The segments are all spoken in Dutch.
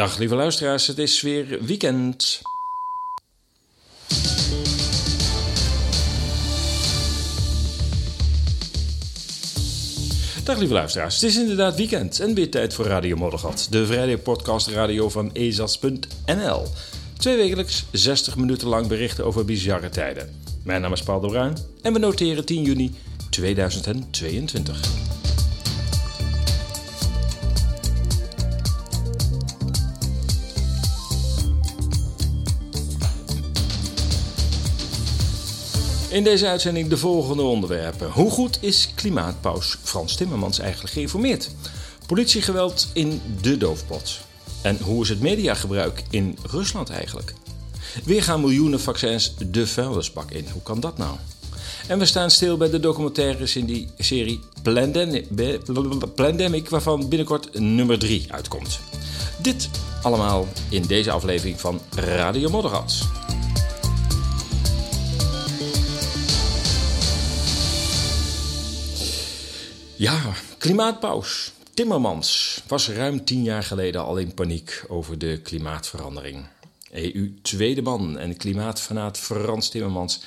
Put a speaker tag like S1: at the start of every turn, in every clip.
S1: Dag lieve luisteraars, het is weer weekend. Dag lieve luisteraars, het is inderdaad weekend en weer tijd voor Radio Moddergat, de vrijdag podcast radio van ezas.nl. Twee wekelijks 60 minuten lang berichten over bizarre tijden. Mijn naam is Paul de Bruin en we noteren 10 juni 2022. In deze uitzending de volgende onderwerpen. Hoe goed is klimaatpaus Frans Timmermans eigenlijk geïnformeerd? Politiegeweld in de doofpot. En hoe is het mediagebruik in Rusland eigenlijk? Weer gaan miljoenen vaccins de vuilnisbak in. Hoe kan dat nou? En we staan stil bij de documentaires in die serie Plandemic, waarvan binnenkort nummer 3 uitkomt. Dit allemaal in deze aflevering van Radio Modderats. Ja, klimaatpaus. Timmermans was ruim tien jaar geleden al in paniek over de klimaatverandering. EU tweede man en klimaatfanaat Frans Timmermans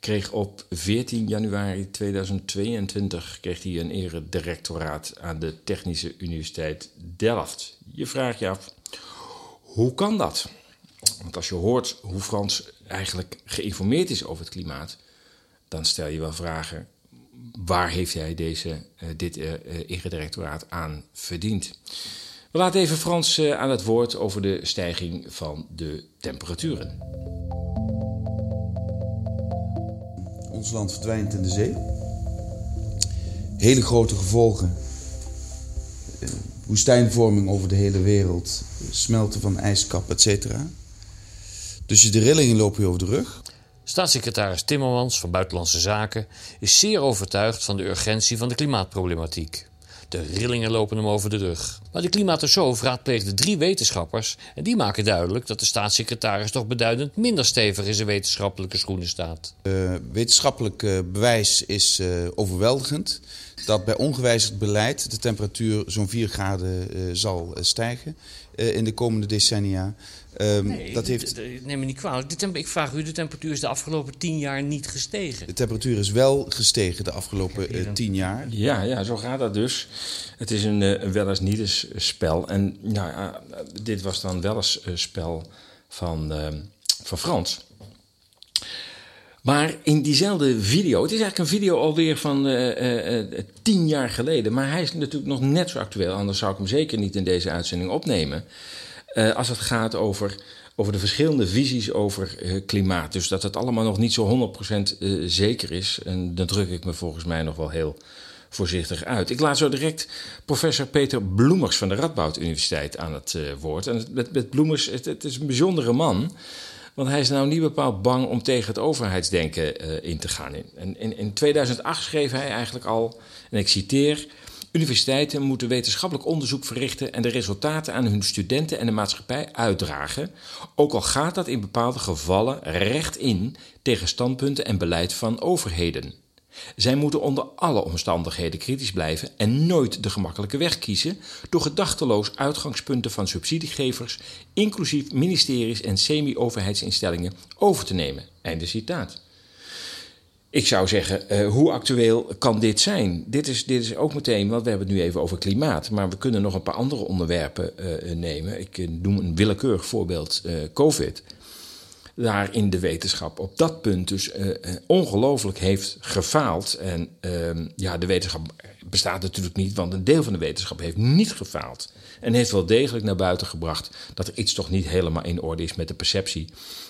S1: kreeg op 14 januari 2022 kreeg hij een eredirectoraat aan de Technische Universiteit Delft. Je vraagt je af, hoe kan dat? Want als je hoort hoe Frans eigenlijk geïnformeerd is over het klimaat, dan stel je wel vragen waar heeft hij deze, uh, dit uh, eredirectoraat aan verdiend? We laten even Frans aan het woord over de stijging van de temperaturen.
S2: Ons land verdwijnt in de zee. Hele grote gevolgen. Woestijnvorming over de hele wereld. Smelten van ijskap, et cetera. Dus je de rillingen lopen je over de rug.
S3: Staatssecretaris Timmermans van Buitenlandse Zaken is zeer overtuigd van de urgentie van de klimaatproblematiek. De rillingen lopen hem over de rug. Maar de klimaatosoof raadpleegde drie wetenschappers en die maken duidelijk dat de staatssecretaris toch beduidend minder stevig in zijn wetenschappelijke schoenen staat.
S2: Uh, wetenschappelijk bewijs is uh, overweldigend dat bij ongewijzigd beleid de temperatuur zo'n 4 graden zal stijgen in de komende decennia.
S3: Um, nee, dat heeft... neem me niet kwalijk. ik vraag u, de temperatuur is de afgelopen tien jaar niet gestegen.
S2: De temperatuur is wel gestegen de afgelopen uh, tien jaar.
S1: Ja, ja, zo gaat dat dus. Het is een, een wel eens niet eens spel. En nou, uh, dit was dan wel eens een spel van, uh, van Frans. Maar in diezelfde video, het is eigenlijk een video alweer van tien jaar geleden. Maar hij is natuurlijk nog net zo actueel, anders zou ik hem zeker niet in deze uitzending opnemen. Uh, als het gaat over, over de verschillende visies over uh, klimaat. Dus dat het allemaal nog niet zo 100% uh, zeker is. En dan druk ik me volgens mij nog wel heel voorzichtig uit. Ik laat zo direct professor Peter Bloemers van de Radboud Universiteit aan het woord. En met, met Bloemers, het, het, is een bijzondere man. Want hij is nou niet bepaald bang om tegen het overheidsdenken in te gaan. In 2008 schreef hij eigenlijk al, en ik citeer... Universiteiten moeten wetenschappelijk onderzoek verrichten en de resultaten aan hun studenten en de maatschappij uitdragen, ook al gaat dat in bepaalde gevallen recht in tegen standpunten en beleid van overheden. Zij moeten onder alle omstandigheden kritisch blijven en nooit de gemakkelijke weg kiezen door gedachteloos uitgangspunten van subsidiegevers, inclusief ministeries en semi-overheidsinstellingen, over te nemen. Einde citaat. Ik zou zeggen, uh, hoe actueel kan dit zijn? Dit is, dit is ook meteen, want we hebben het nu even over klimaat, maar we kunnen nog een paar andere onderwerpen uh, nemen. Ik uh, noem een willekeurig voorbeeld, COVID. Daar in de wetenschap op dat punt dus ongelooflijk heeft gefaald. En ehm, ja, de wetenschap bestaat natuurlijk niet, want een deel van de wetenschap heeft niet gefaald. En heeft wel degelijk naar buiten gebracht dat er iets toch niet helemaal in orde is met de perceptie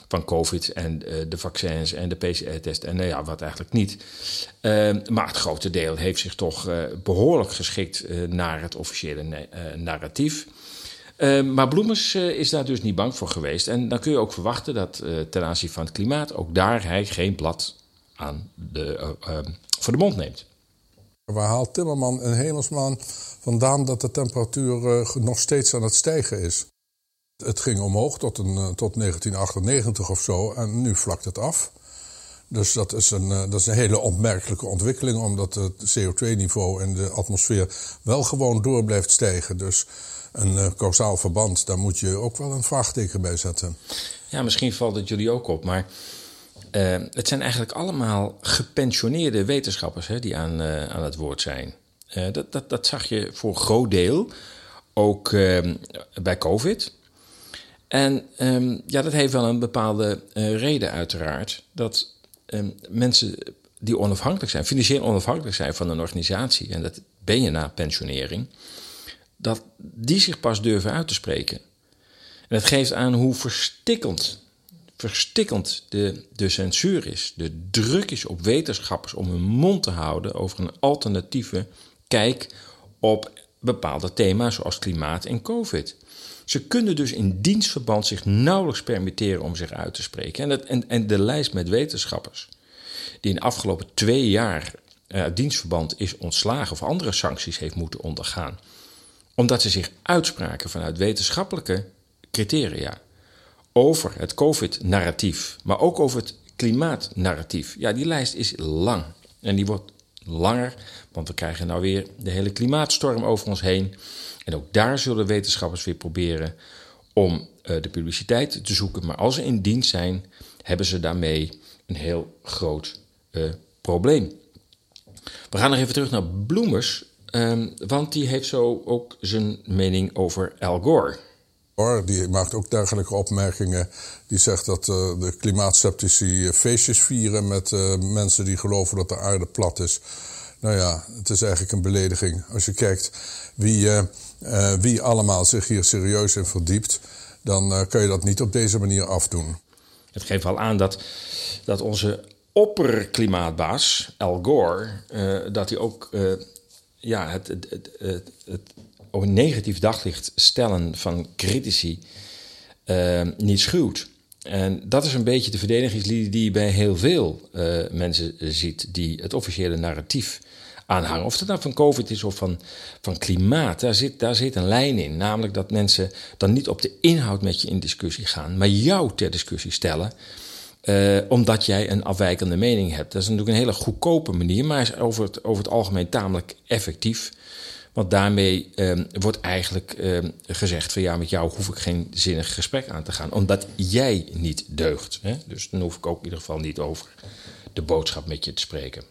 S1: van COVID en uh, de vaccins en de PCR-test en nou ja, wat eigenlijk niet. Uh, maar het grote deel heeft zich toch uh, behoorlijk geschikt naar het officiële narratief. Ehm, maar Bloemers is daar dus niet bang voor geweest. En dan kun je ook verwachten dat ten aanzien van het klimaat ook daar hij geen blad aan de, ehm, voor de mond neemt.
S4: Waar haalt Timmerman en Hemelsman vandaan dat de temperatuur nog steeds aan het stijgen is? Het ging omhoog tot, een, tot 1998 of zo en nu vlakt het af. Dus dat is, een, dat is een hele opmerkelijke ontwikkeling, omdat het CO2-niveau in de atmosfeer wel gewoon door blijft stijgen. Dus een causaal verband, daar moet je ook wel een vraagteken bij zetten.
S1: Ja, misschien valt het jullie ook op, maar uh, het zijn eigenlijk allemaal gepensioneerde wetenschappers hè, die aan, uh, aan het woord zijn. dat, dat, dat zag je voor groot deel ook ehm, bij COVID. En um, ja, dat heeft wel een bepaalde reden, uiteraard. Dat um, mensen die onafhankelijk zijn, financieel onafhankelijk zijn van een organisatie, en dat ben je na pensionering dat die zich pas durven uit te spreken. En dat geeft aan hoe verstikkend, verstikkend de, de censuur is, de druk is op wetenschappers om hun mond te houden over een alternatieve kijk op bepaalde thema's zoals klimaat en COVID. Ze kunnen dus in dienstverband zich nauwelijks permitteren om zich uit te spreken. En, het, en, en de lijst met wetenschappers die in de afgelopen twee jaar uh, dienstverband is ontslagen of andere sancties heeft moeten ondergaan, omdat ze zich uitspraken vanuit wetenschappelijke criteria over het COVID-narratief, maar ook over het klimaatnarratief. Ja, die lijst is lang en die wordt langer, want we krijgen nou weer de hele klimaatstorm over ons heen. En ook daar zullen wetenschappers weer proberen om uh, de publiciteit te zoeken. Maar als ze in dienst zijn, hebben ze daarmee een heel groot uh, probleem. We gaan nog even terug naar Bloemers. Um, want die heeft zo ook zijn mening over Al Gore.
S4: Gore die maakt ook dergelijke opmerkingen. Die zegt dat uh, de klimaatceptici feestjes vieren met uh, mensen die geloven dat de aarde plat is. Nou ja, het is eigenlijk een belediging. Als je kijkt wie, uh, wie allemaal zich hier serieus in verdiept, dan kun je dat niet op deze manier afdoen.
S1: Het geeft wel aan dat, dat onze opperklimaatbaas, Al Gore, dat hij ook ja, het, het, het, het, op een negatief daglicht stellen van critici uh, niet schuwt. En dat is een beetje de verdedigingslinie die je bij heel veel uh, mensen ziet die het officiële narratief aanhangen. Of het nou van COVID is of van, van klimaat, daar zit, daar zit een lijn in. Namelijk dat mensen dan niet op de inhoud met je in discussie gaan, maar jou ter discussie stellen. Uh, omdat jij een afwijkende mening hebt. Dat is natuurlijk een hele goedkope manier, maar is over het, over het algemeen tamelijk effectief. Want daarmee um, wordt eigenlijk um, gezegd van ja, met jou hoef ik geen zinnig gesprek aan te gaan. Omdat jij niet deugt. Hè? Dus dan hoef ik ook in ieder geval niet over de boodschap met je te spreken.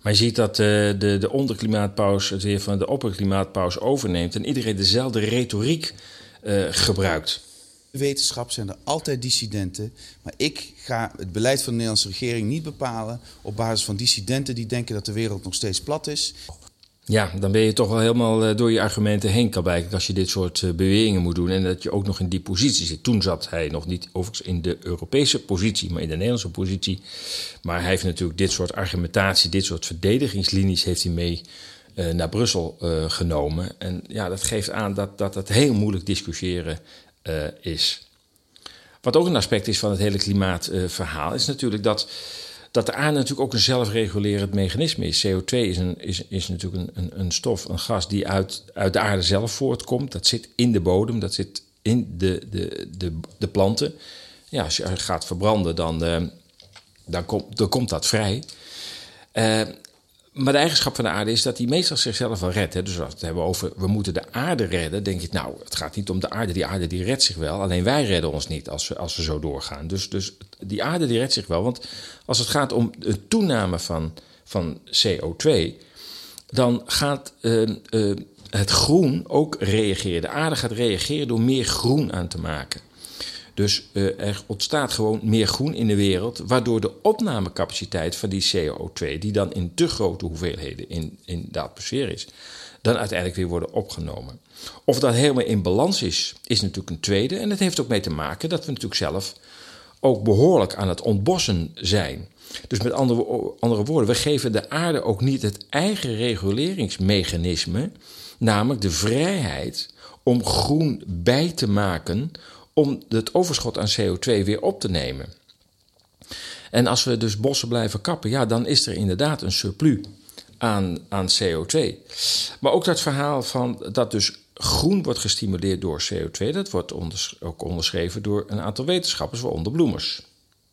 S1: Maar je ziet dat uh, de, de het weer van de opperklimaatpaus overneemt. En iedereen dezelfde retoriek uh, gebruikt
S2: wetenschap zijn er altijd dissidenten. Maar ik ga het beleid van de Nederlandse regering niet bepalen op basis van dissidenten die denken dat de wereld nog steeds plat is.
S1: Ja, dan ben je toch wel helemaal eh, door je argumenten heen kabijken als je dit soort eh, beweringen moet doen. En dat je ook nog in die positie zit. Toen zat hij nog niet overigens in de Europese positie, maar in de Nederlandse positie. Maar hij heeft natuurlijk dit soort argumentatie, dit soort verdedigingslinies heeft hij mee uh, naar Brussel genomen. En ja, dat geeft aan dat, dat het heel moeilijk discussiëren uh, is. Wat ook een aspect is van het hele klimaatverhaal, is natuurlijk dat, dat de aarde natuurlijk ook een zelfregulerend mechanisme is. CO2 is, een, is, is natuurlijk een, een, stof, een gas die uit, uit de aarde zelf voortkomt. Dat zit in de bodem, dat zit in de, de, de, de planten. Ja, als je gaat verbranden, dan, uh, dan, komt dan komt dat vrij. Uh, maar de eigenschap van de aarde is dat hij meestal zichzelf wel redt. Hè. Dus als we het hebben over we moeten de aarde redden, denk je, nou, het gaat niet om de aarde. Die aarde die redt zich wel. Alleen wij redden ons niet als we, als we zo doorgaan. Dus, dus die aarde die redt zich wel. Want als het gaat om de toename van, van CO2, dan gaat uh, uh, het groen ook reageren. De aarde gaat reageren door meer groen aan te maken. Dus uh, er ontstaat gewoon meer groen in de wereld, waardoor de opnamecapaciteit van die CO2, die dan in te grote hoeveelheden in, in de atmosfeer is, dan uiteindelijk weer worden opgenomen. Of dat helemaal in balans is, is natuurlijk een tweede. En dat heeft ook mee te maken dat we natuurlijk zelf ook behoorlijk aan het ontbossen zijn. Dus met andere, andere woorden, we geven de aarde ook niet het eigen reguleringsmechanisme, namelijk de vrijheid om groen bij te maken om het overschot aan CO2 weer op te nemen. En als we dus bossen blijven kappen, ja, dan is er inderdaad een surplus aan, aan CO2. Maar ook dat verhaal van dat dus groen wordt gestimuleerd door CO2, dat wordt onders ook onderschreven door een aantal wetenschappers, waaronder Bloemers.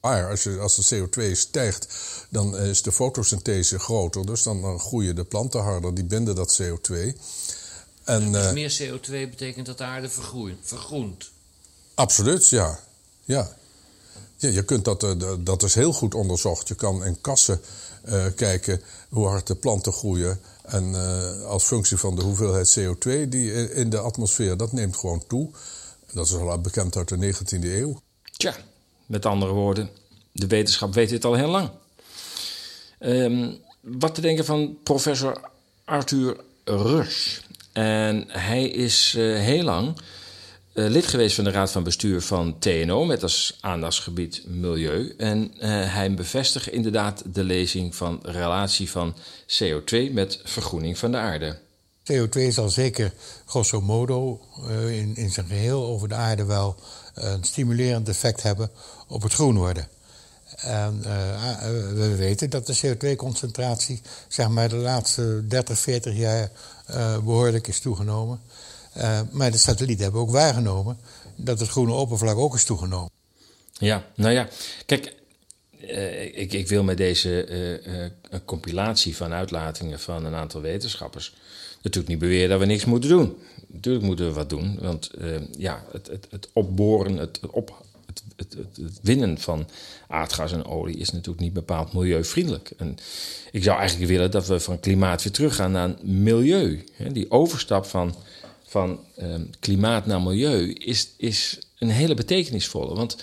S4: Maar als, je, als de CO2 stijgt, dan is de fotosynthese groter. Dus dan groeien de planten harder, die binden dat CO2.
S3: En, dus meer CO2 betekent dat de aarde vergroent?
S4: Absoluut, ja. ja. Ja, je kunt dat, dat is heel goed onderzocht. Je kan in kassen uh, kijken hoe hard de planten groeien. En uh, als functie van de hoeveelheid CO2 die in de atmosfeer, dat neemt gewoon toe. Dat is al bekend uit de 19e eeuw.
S1: Tja, met andere woorden, de wetenschap weet dit al heel lang. Um, wat te denken van professor Arthur Rush. En hij is heel lang uh, lid geweest van de raad van bestuur van TNO met als aandachtsgebied milieu. En uh, hij bevestigt inderdaad de lezing van relatie van CO2 met vergroening van de aarde.
S5: CO2 zal zeker grosso modo uh, in, in zijn geheel over de aarde wel een stimulerend effect hebben op het groen worden. En we weten dat de CO2-concentratie zeg maar, de laatste 30, 40 jaar behoorlijk is toegenomen. Uh, maar de satellieten hebben ook waargenomen dat het groene oppervlak ook is toegenomen.
S1: Ja, nou ja, kijk, uh, ik, ik, wil met deze uh, compilatie van uitlatingen van een aantal wetenschappers natuurlijk niet beweren dat we niks moeten doen. Natuurlijk moeten we wat doen, want ja, het, het, het, opboren, het, op, het, het, winnen van aardgas en olie is natuurlijk niet bepaald milieuvriendelijk. En ik zou eigenlijk willen dat we van klimaat weer teruggaan naar milieu. Die overstap van van ehm, klimaat naar milieu is, is een hele betekenisvolle. Want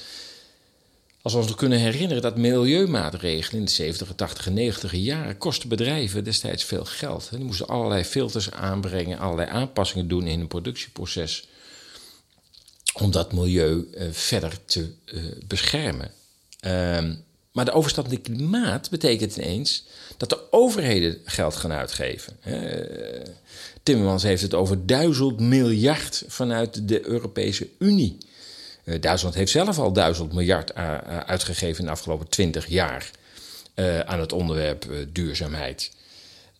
S1: als we ons nog kunnen herinneren dat milieumaatregelen in de 70, 80 en 90 jaren kosten bedrijven destijds veel geld. Die moesten allerlei filters aanbrengen, allerlei aanpassingen doen in een productieproces om dat milieu uh, verder te uh, beschermen. Um, maar de overstap naar klimaat betekent ineens dat de overheden geld gaan uitgeven. Timmermans heeft het over duizend miljard vanuit de Europese Unie. Uh, Duitsland heeft zelf al duizend miljard uh, uitgegeven in de afgelopen twintig jaar aan het onderwerp duurzaamheid.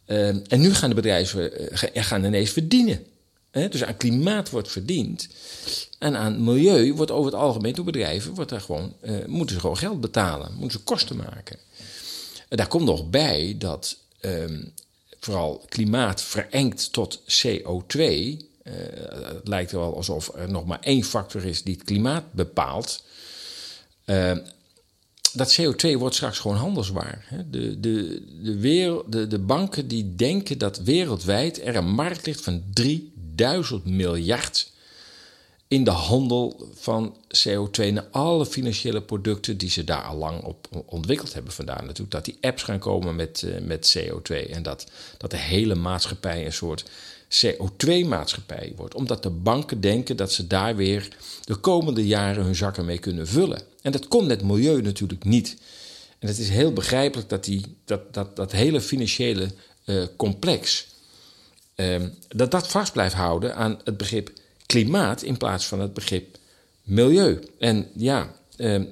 S1: en nu gaan de bedrijven gaan ineens verdienen. dus aan klimaat wordt verdiend. En aan milieu wordt over het algemeen door bedrijven wordt er gewoon, moeten ze gewoon geld betalen, moeten ze kosten maken. daar komt nog bij dat ehm, vooral klimaat verengt tot CO2. Uh, het lijkt er wel alsof er nog maar één factor is die het klimaat bepaalt. Uh, dat CO2 wordt straks gewoon handelswaar. De, de, de, wereld, de, de banken die denken dat wereldwijd er een markt ligt van 3000 miljard in de handel van CO2 naar alle financiële producten die ze daar al lang op ontwikkeld hebben. Vandaar natuurlijk dat die apps gaan komen met, uh, met CO2 en dat, dat de hele maatschappij een soort CO2-maatschappij wordt. Omdat de banken denken dat ze daar weer de komende jaren hun zakken mee kunnen vullen. En dat komt het milieu natuurlijk niet. En het is heel begrijpelijk dat die, dat, dat, dat hele financiële uh, complex... Uh, dat dat vast blijft houden aan het begrip klimaat in plaats van het begrip milieu. En ja, eh,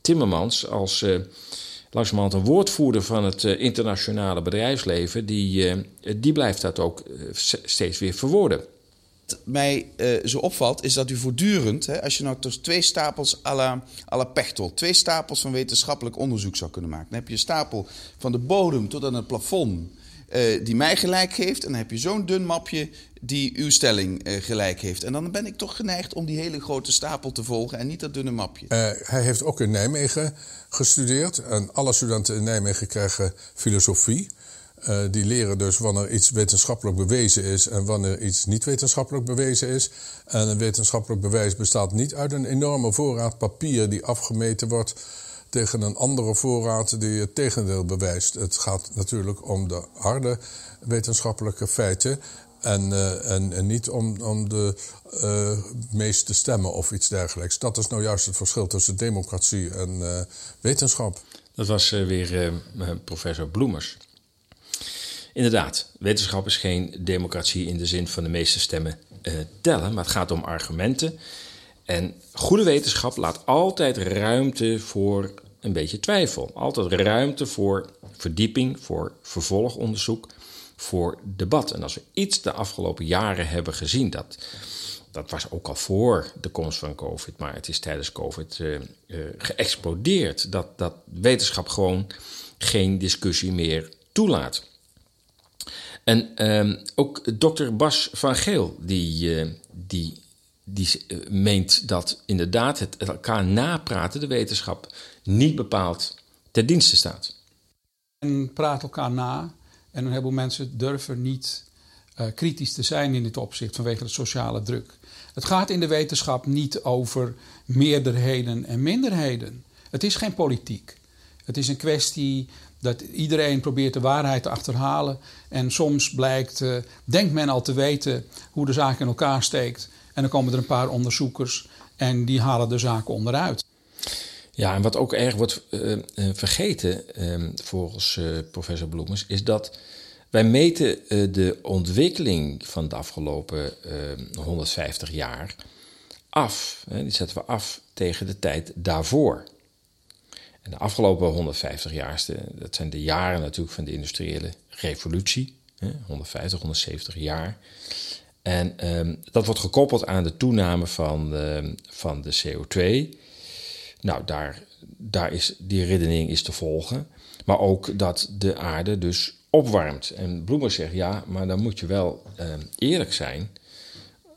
S1: Timmermans als eh, langzamerhand een woordvoerder van het eh, internationale bedrijfsleven, die, eh, die blijft dat ook eh, steeds weer verwoorden.
S2: Wat mij uh, zo opvalt, is dat u voortdurend, hè, als je nou dus twee stapels à la, Pechtel, twee stapels van wetenschappelijk onderzoek zou kunnen maken. Dan heb je een stapel van de bodem tot aan het plafond die mij gelijk geeft. En dan heb je zo'n dun mapje die uw stelling uh, gelijk heeft. En dan ben ik toch geneigd om die hele grote stapel te volgen en niet dat dunne mapje.
S4: Uh, hij heeft ook in Nijmegen gestudeerd. En alle studenten in Nijmegen krijgen filosofie. Uh, die leren dus wanneer iets wetenschappelijk bewezen is en wanneer iets niet wetenschappelijk bewezen is. En een wetenschappelijk bewijs bestaat niet uit een enorme voorraad papier die afgemeten wordt tegen een andere voorraad die het tegendeel bewijst. Het gaat natuurlijk om de harde wetenschappelijke feiten. En, uh, en, en, niet om, om de uh, meeste stemmen of iets dergelijks. Dat is nou juist het verschil tussen democratie en uh, wetenschap.
S1: Dat was weer professor Bloemers. Inderdaad, wetenschap is geen democratie in de zin van de meeste stemmen tellen, maar het gaat om argumenten. En goede wetenschap laat altijd ruimte voor een beetje twijfel. Altijd ruimte voor verdieping, voor vervolgonderzoek, voor debat. En als we iets de afgelopen jaren hebben gezien, dat, dat was ook al voor de komst van COVID, maar het is tijdens COVID uh, uh, geëxplodeerd. Dat, dat wetenschap gewoon geen discussie meer toelaat. En uh, ook dokter Bas van Geel, die, uh, die, die meent dat inderdaad het elkaar napraten, de wetenschap, niet bepaald ter dienste staat.
S6: En praat elkaar na. En een heleboel mensen durven niet uh, kritisch te zijn in dit opzicht vanwege de sociale druk. Het gaat in de wetenschap niet over meerderheden en minderheden. Het is geen politiek. Het is een kwestie dat iedereen probeert de waarheid te achterhalen. En soms blijkt, uh, denkt men al te weten hoe de zaak in elkaar steekt. En dan komen er een paar onderzoekers en die halen de zaken onderuit.
S1: Ja, en wat ook erg wordt uh, vergeten uh, volgens professor Bloemens, is dat wij meten de ontwikkeling van de afgelopen 150 jaar af. die zetten we af tegen de tijd daarvoor. En de afgelopen 150 jaar, dat zijn de jaren natuurlijk van de industriële revolutie. 150, 170 jaar. En um, dat wordt gekoppeld aan de toename van van de CO2. Nou, daar, daar is, die redenering is te volgen. Maar ook dat de aarde dus opwarmt. En Bloemen zegt ja, maar dan moet je wel uh, eerlijk zijn.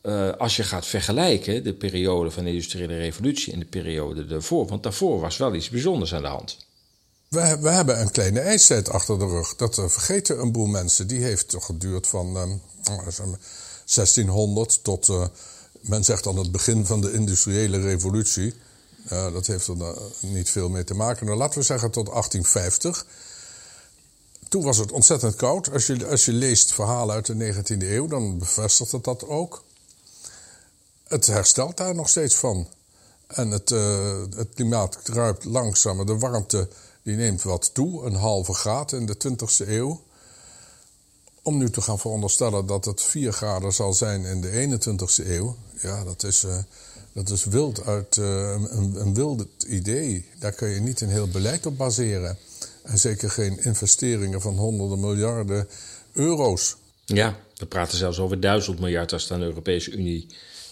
S1: Uh, als je gaat vergelijken de periode van de industriële revolutie en de periode daarvoor. Want daarvoor was wel iets bijzonders aan de hand.
S4: We, we hebben een kleine ijstijd achter de rug. Dat uh, vergeten een boel mensen. Die heeft toch geduurd van 1600 ehm, tot, men zegt dan het begin van de industriële revolutie. Dat heeft er niet veel mee te maken. Nou, laten we zeggen tot 1850. Toen was het ontzettend koud. Als je, als je leest verhalen uit de 19e eeuw, dan bevestigt het dat ook het herstelt daar nog steeds van. En het, uh, het klimaat kruipt langzamer. De warmte die neemt wat toe, een halve graad in de 20e eeuw. Om nu te gaan veronderstellen dat het 4 graden zal zijn in de 21e eeuw, ja, dat is, uh, dat is wild uit uh, een, een wild idee. Daar kun je niet een heel beleid op baseren. En zeker geen investeringen van honderden miljarden euro's.
S1: Ja, we praten zelfs over duizend miljard als het aan de Europese Unie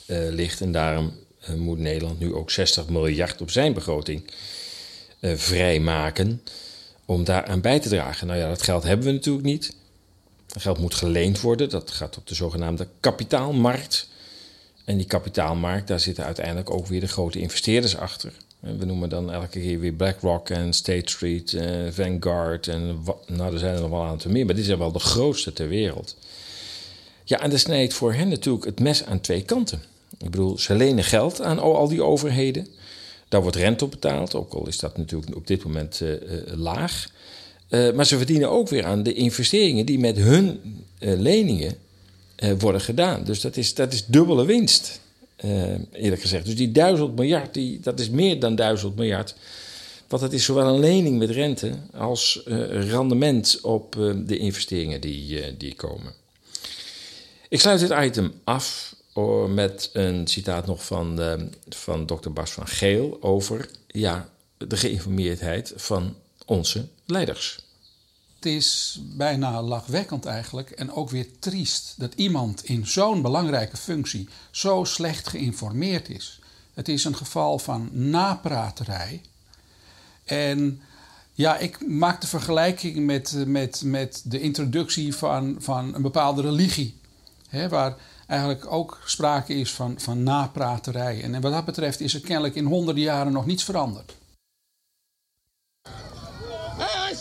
S1: uh, ligt. En daarom moet Nederland nu ook 60 miljard op zijn begroting vrijmaken om daaraan bij te dragen. Nou ja, dat geld hebben we natuurlijk niet. Geld moet geleend worden. Dat gaat op de zogenaamde kapitaalmarkt. En die kapitaalmarkt, daar zitten uiteindelijk ook weer de grote investeerders achter. We noemen dan elke keer weer BlackRock en State Street, uh, Vanguard en nou, er zijn er nog wel een aantal meer, maar die zijn wel de grootste ter wereld. Ja, en dat snijdt voor hen natuurlijk het mes aan twee kanten. Ik bedoel, ze lenen geld aan al die overheden. Daar wordt rente op betaald, ook al is dat natuurlijk op dit moment uh, laag. Uh, maar ze verdienen ook weer aan de investeringen die met hun leningen worden gedaan. Dus dat is, dat is dubbele winst, eerlijk gezegd. Dus die duizend miljard, die, dat is meer dan duizend miljard. Want het is zowel een lening met rente als rendement op de investeringen die, die komen. Ik sluit dit item af met een citaat nog van, van dokter Bas van Geel over ja, de geïnformeerdheid van onze leiders.
S6: Het is bijna lachwekkend eigenlijk en ook weer triest dat iemand in zo'n belangrijke functie zo slecht geïnformeerd is. Het is een geval van napraterij. En ja, ik maak de vergelijking met, met, met de introductie van, van een bepaalde religie. Hè, waar eigenlijk ook sprake is van, van napraterij. En wat dat betreft is er kennelijk in honderden jaren nog niets veranderd.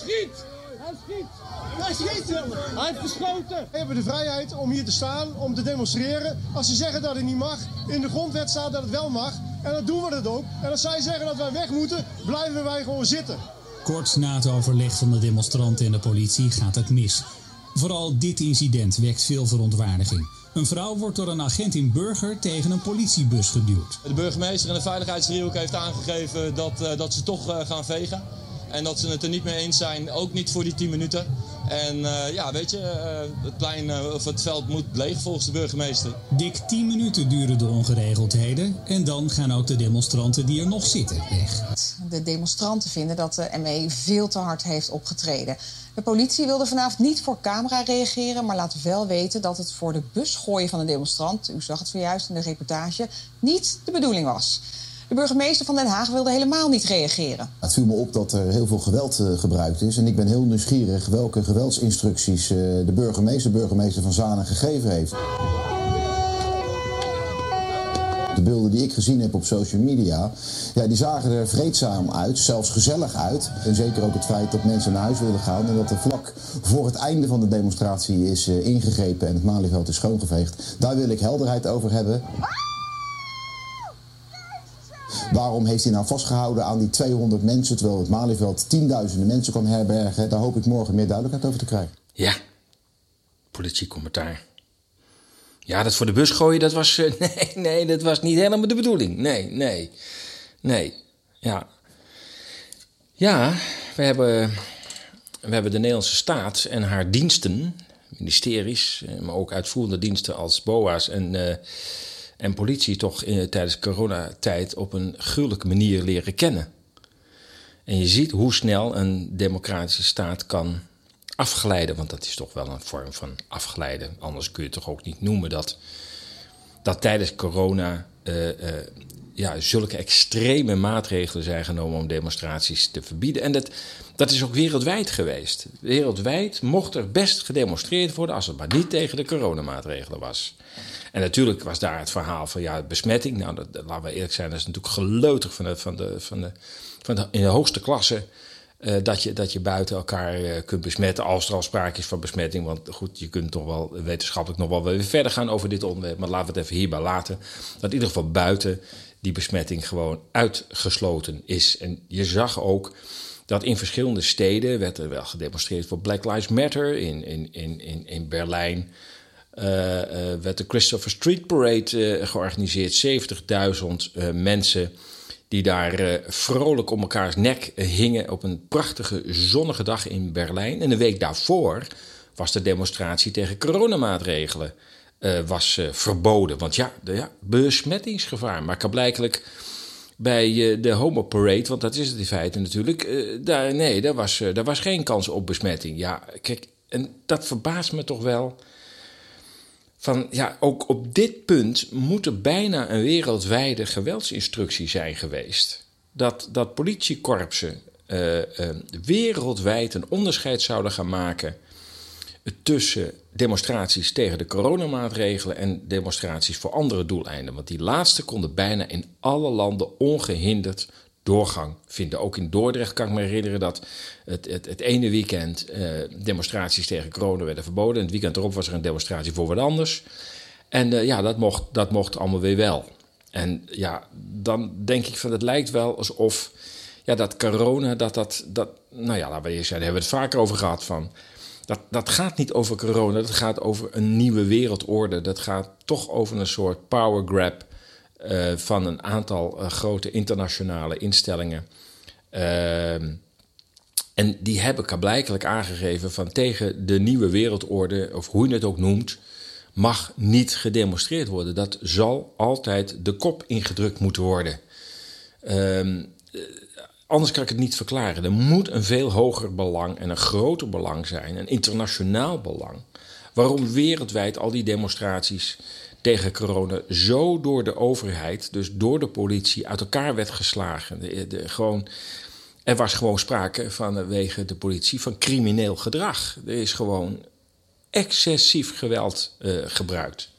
S7: Hij schiet! Hij schiet! Hij schiet! Hij heeft geschoten! We hebben de vrijheid om hier te staan, om te demonstreren. Als ze zeggen dat het niet mag, in de grondwet staat dat het wel mag. En dan doen we dat ook. En als zij zeggen dat wij weg moeten, blijven wij gewoon zitten.
S8: Kort na het overleg van de demonstranten en de politie gaat het mis. Vooral dit incident wekt veel verontwaardiging. Een vrouw wordt door een agent in Burger tegen een politiebus geduwd.
S9: De burgemeester en de veiligheidsdriehoek heeft aangegeven dat, uh, dat ze toch uh, gaan vegen. En dat ze het er niet mee eens zijn, ook niet voor die 10 minuten. En uh, ja, weet je, uh, het plein uh, of het veld moet leeg volgens de burgemeester.
S8: Dik 10 minuten duren de ongeregeldheden en dan gaan ook de demonstranten die er nog zitten weg.
S10: De demonstranten vinden dat de ME veel te hard heeft opgetreden. De politie wilde vanavond niet voor camera reageren, maar laat wel weten dat het voor de bus gooien van de demonstrant, u zag het zojuist in de reportage, niet de bedoeling was. De burgemeester van Den Haag wilde helemaal niet reageren.
S11: Het viel me op dat er heel veel geweld uh, gebruikt is. En ik ben heel nieuwsgierig welke geweldsinstructies uh, de burgemeester, burgemeester van Zanen, gegeven heeft. De beelden die ik gezien heb op social media, ja, die zagen er vreedzaam uit, zelfs gezellig uit. En zeker ook het feit dat mensen naar huis wilden gaan en dat er vlak voor het einde van de demonstratie is uh, ingegrepen en het Malieveld is schoongeveegd. Daar wil ik helderheid over hebben. Waarom heeft hij nou vastgehouden aan die 200 mensen, terwijl het Malieveld tienduizenden mensen kan herbergen? Daar hoop ik morgen meer duidelijkheid over te krijgen.
S1: Ja, politiecommentaar. Ja, dat voor de bus gooien, dat was. Uh, nee, nee, dat was niet helemaal de bedoeling. Nee, nee, nee. Ja. Ja, we hebben, we hebben de Nederlandse staat en haar diensten, ministeries, maar ook uitvoerende diensten als BOA's en. Uh, en politie toch tijdens coronatijd op een gruwelijke manier leren kennen. En je ziet hoe snel een democratische staat kan afglijden, want dat is toch wel een vorm van afglijden. Anders kun je toch ook niet noemen dat, dat tijdens corona uh, uh, ja, zulke extreme maatregelen zijn genomen om demonstraties te verbieden. En dat, dat is ook wereldwijd geweest. Wereldwijd mocht er best gedemonstreerd worden als het maar niet tegen de coronamaatregelen was. En natuurlijk was daar het verhaal van ja, besmetting. Nou, dat, laten we eerlijk zijn, dat is natuurlijk geleutig van de, van de, van de, van de, in de hoogste klasse. Uh, dat, je, dat je buiten elkaar uh, kunt besmetten als er al sprake is van besmetting. Want goed, je kunt toch wel wetenschappelijk nog wel weer verder gaan over dit onderwerp. Maar laten we het even hierbij laten. Dat in ieder geval buiten die besmetting gewoon uitgesloten is. En je zag ook dat in verschillende steden werd er wel gedemonstreerd voor Black Lives Matter. In, in, in, in, in Berlijn werd de Christopher Street Parade uh, georganiseerd. 70.000 mensen die daar vrolijk om elkaars nek hingen op een prachtige zonnige dag in Berlijn. En een week daarvoor was de demonstratie tegen coronamaatregelen was, verboden. Want ja, de, ja, besmettingsgevaar. Maar blijkelijk bij de Homo Parade, want dat is het in feite natuurlijk, daar, nee, daar was, daar was geen kans op besmetting. Ja, kijk, en dat verbaast me toch wel van ja, ook op dit punt moet er bijna een wereldwijde geweldsinstructie zijn geweest. Dat, dat politiekorpsen uh, uh, wereldwijd een onderscheid zouden gaan maken tussen demonstraties tegen de coronamaatregelen en demonstraties voor andere doeleinden. Want die laatste konden bijna in alle landen ongehinderd doorgang vinden. Ook in Dordrecht kan ik me herinneren dat het, het, het ene weekend uh, demonstraties tegen corona werden verboden. En het weekend erop was er een demonstratie voor wat anders. En uh, ja, dat mocht, dat mocht allemaal weer wel. En ja, dan denk ik van het lijkt wel alsof ja, dat corona, dat dat, dat nou ja, laten we daar hebben we het vaker over gehad van. Dat, dat gaat niet over corona, dat gaat over een nieuwe wereldorde. Dat gaat toch over een soort power grab van een aantal uh, grote internationale instellingen. Uh, en die hebben blijkelijk aangegeven van tegen de nieuwe wereldorde, of hoe je het ook noemt, mag niet gedemonstreerd worden. Dat zal altijd de kop ingedrukt moeten worden. Ehm, anders kan ik het niet verklaren. Er moet een veel hoger belang en een groter belang zijn, een internationaal belang. Waarom wereldwijd al die demonstraties tegen corona zo door de overheid, dus door de politie, uit elkaar werd geslagen. De, de, gewoon, er was gewoon sprake vanwege de politie van crimineel gedrag. Er is gewoon excessief geweld uh, gebruikt.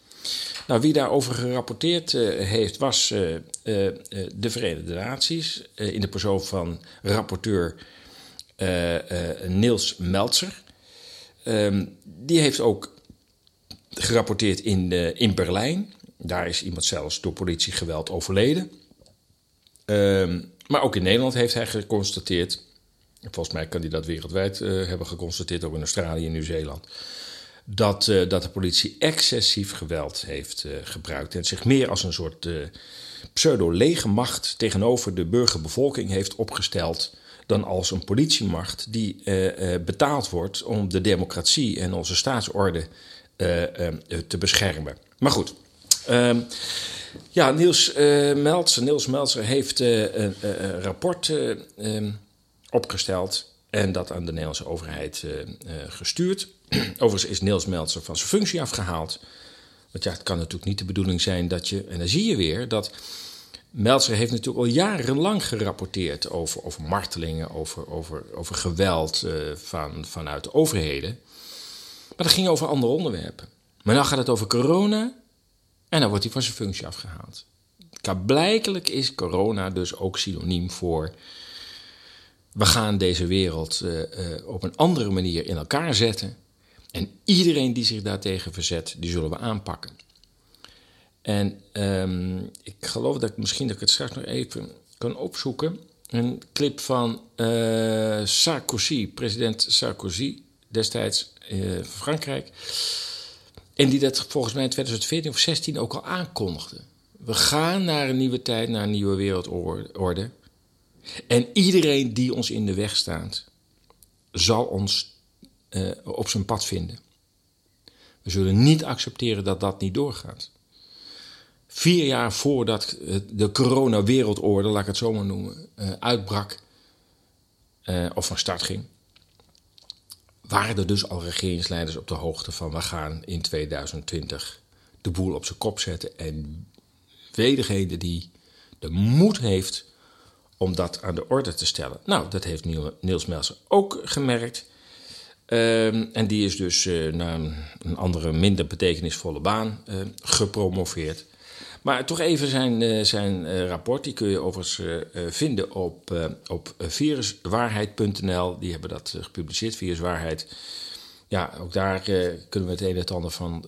S1: Nou, wie daarover gerapporteerd uh, heeft, was de Verenigde Naties in de persoon van rapporteur Niels Meltzer. Um, die heeft ook gerapporteerd in, uh, in Berlijn. Daar is iemand zelfs door politiegeweld overleden. Um, maar ook in Nederland heeft hij geconstateerd. Volgens mij kan hij dat wereldwijd uh, hebben geconstateerd, ook in Australië en Nieuw-Zeeland. Dat, uh, dat de politie excessief geweld heeft gebruikt. En zich meer als een soort pseudo-legermacht tegenover de burgerbevolking heeft opgesteld. dan als een politiemacht die eh, eh, betaald wordt om de democratie en onze staatsorde eh, eh, te beschermen. Maar goed. ehm, ja, Niels eh Meltzer, Niels Meltzer heeft eh, een, eh, rapport eh, ehm, opgesteld en dat aan de Nederlandse overheid eh, eh, gestuurd. Overigens is Niels Meltzer van zijn functie afgehaald. Want ja, het kan natuurlijk niet de bedoeling zijn dat je... En dan zie je weer dat... Meltzer heeft natuurlijk al jarenlang gerapporteerd over, over martelingen, over, over, over geweld eh, van, vanuit de overheden. Maar dat ging over andere onderwerpen. Maar dan gaat het over corona en dan wordt hij van zijn functie afgehaald. Blijkelijk is corona dus ook synoniem voor. We gaan deze wereld eh, eh, op een andere manier in elkaar zetten. En iedereen die zich daartegen verzet, die zullen we aanpakken. En ehm, ik geloof dat ik misschien dat ik het straks nog even kan opzoeken. Een clip van eh, Sarkozy, president Sarkozy, destijds van Frankrijk. En die dat volgens mij in 2014 of 2016 ook al aankondigde. We gaan naar een nieuwe tijd, naar een nieuwe wereldorde. En iedereen die ons in de weg staat, zal ons eh, op zijn pad vinden. We zullen niet accepteren dat dat niet doorgaat. Vier jaar voordat eh, de corona-wereldorde, laat ik het zo maar noemen, uitbrak of van start ging, waren er dus al regeringsleiders op de hoogte van we gaan in 2020 de boel op zijn kop zetten. En wie degene die de moed heeft om dat aan de orde te stellen. Nou, dat heeft Niel- Niels Melser ook gemerkt. Ehm, en die is dus eh, naar een, een andere, minder betekenisvolle baan eh, gepromoveerd. Maar toch even zijn, eh, zijn eh, rapport. Die kun je overigens eh, vinden op, op viruswaarheid.nl. Die hebben dat gepubliceerd, Viruswaarheid. Ja, ook daar kunnen we het een en het ander van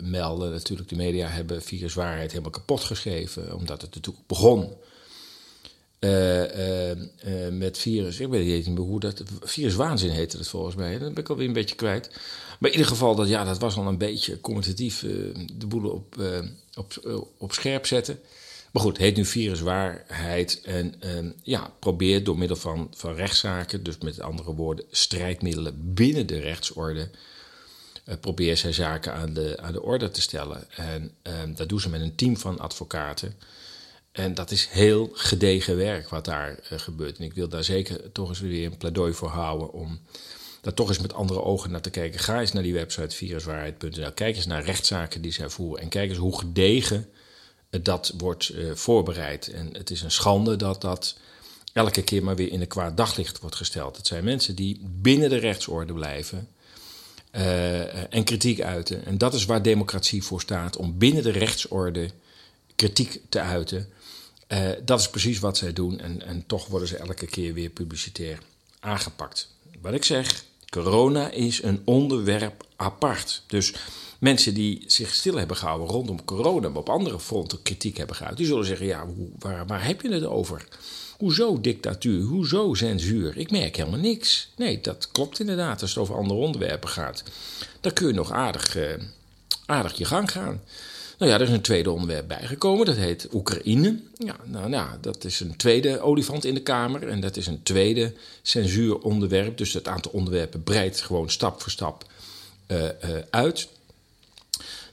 S1: melden. Natuurlijk, de media hebben Viruswaarheid helemaal kapot geschreven. Omdat het natuurlijk begon met virus. Ik weet niet meer hoe dat. Viruswaanzin heette het volgens mij. Dat ben ik alweer een beetje kwijt. Maar in ieder geval, dat, ja, dat was al een beetje commentatief. de boel op, op, eh, op scherp zetten. Maar goed, het heet nu viruswaarheid. En eh, ja, probeert door middel van, van rechtszaken, dus met andere woorden, strijdmiddelen binnen de rechtsorde. eh, probeert zij zaken aan de, aan de orde te stellen. En eh, dat doen ze met een team van advocaten. En dat is heel gedegen werk wat daar eh, gebeurt. En ik wil daar zeker toch eens weer een pleidooi voor houden om daar toch eens met andere ogen naar te kijken. Ga eens naar die website viruswaarheid.nl. Kijk eens naar rechtszaken die zij voeren. En kijk eens hoe gedegen dat wordt eh, voorbereid. En het is een schande dat dat elke keer maar weer in een kwaad daglicht wordt gesteld. Het zijn mensen die binnen de rechtsorde blijven. eh, en kritiek uiten. En dat is waar democratie voor staat: om binnen de rechtsorde kritiek te uiten. Eh, dat is precies wat zij doen. En, en toch worden ze elke keer weer publicitair aangepakt. Wat ik zeg, corona is een onderwerp apart. Dus mensen die zich stil hebben gehouden rondom corona, maar op andere fronten kritiek hebben geuit, die zullen zeggen: ja, hoe, waar, waar heb je het over? Hoezo dictatuur? Hoezo censuur? Ik merk helemaal niks. Nee, dat klopt inderdaad als het over andere onderwerpen gaat. Dan kun je nog aardig, eh, aardig je gang gaan. Nou ja, er is een tweede onderwerp bijgekomen, dat heet Oekraïne. Ja, nou, nou, dat is een tweede olifant in de Kamer en dat is een tweede censuuronderwerp. Dus het aantal onderwerpen breidt gewoon stap voor stap eh, eh, uit.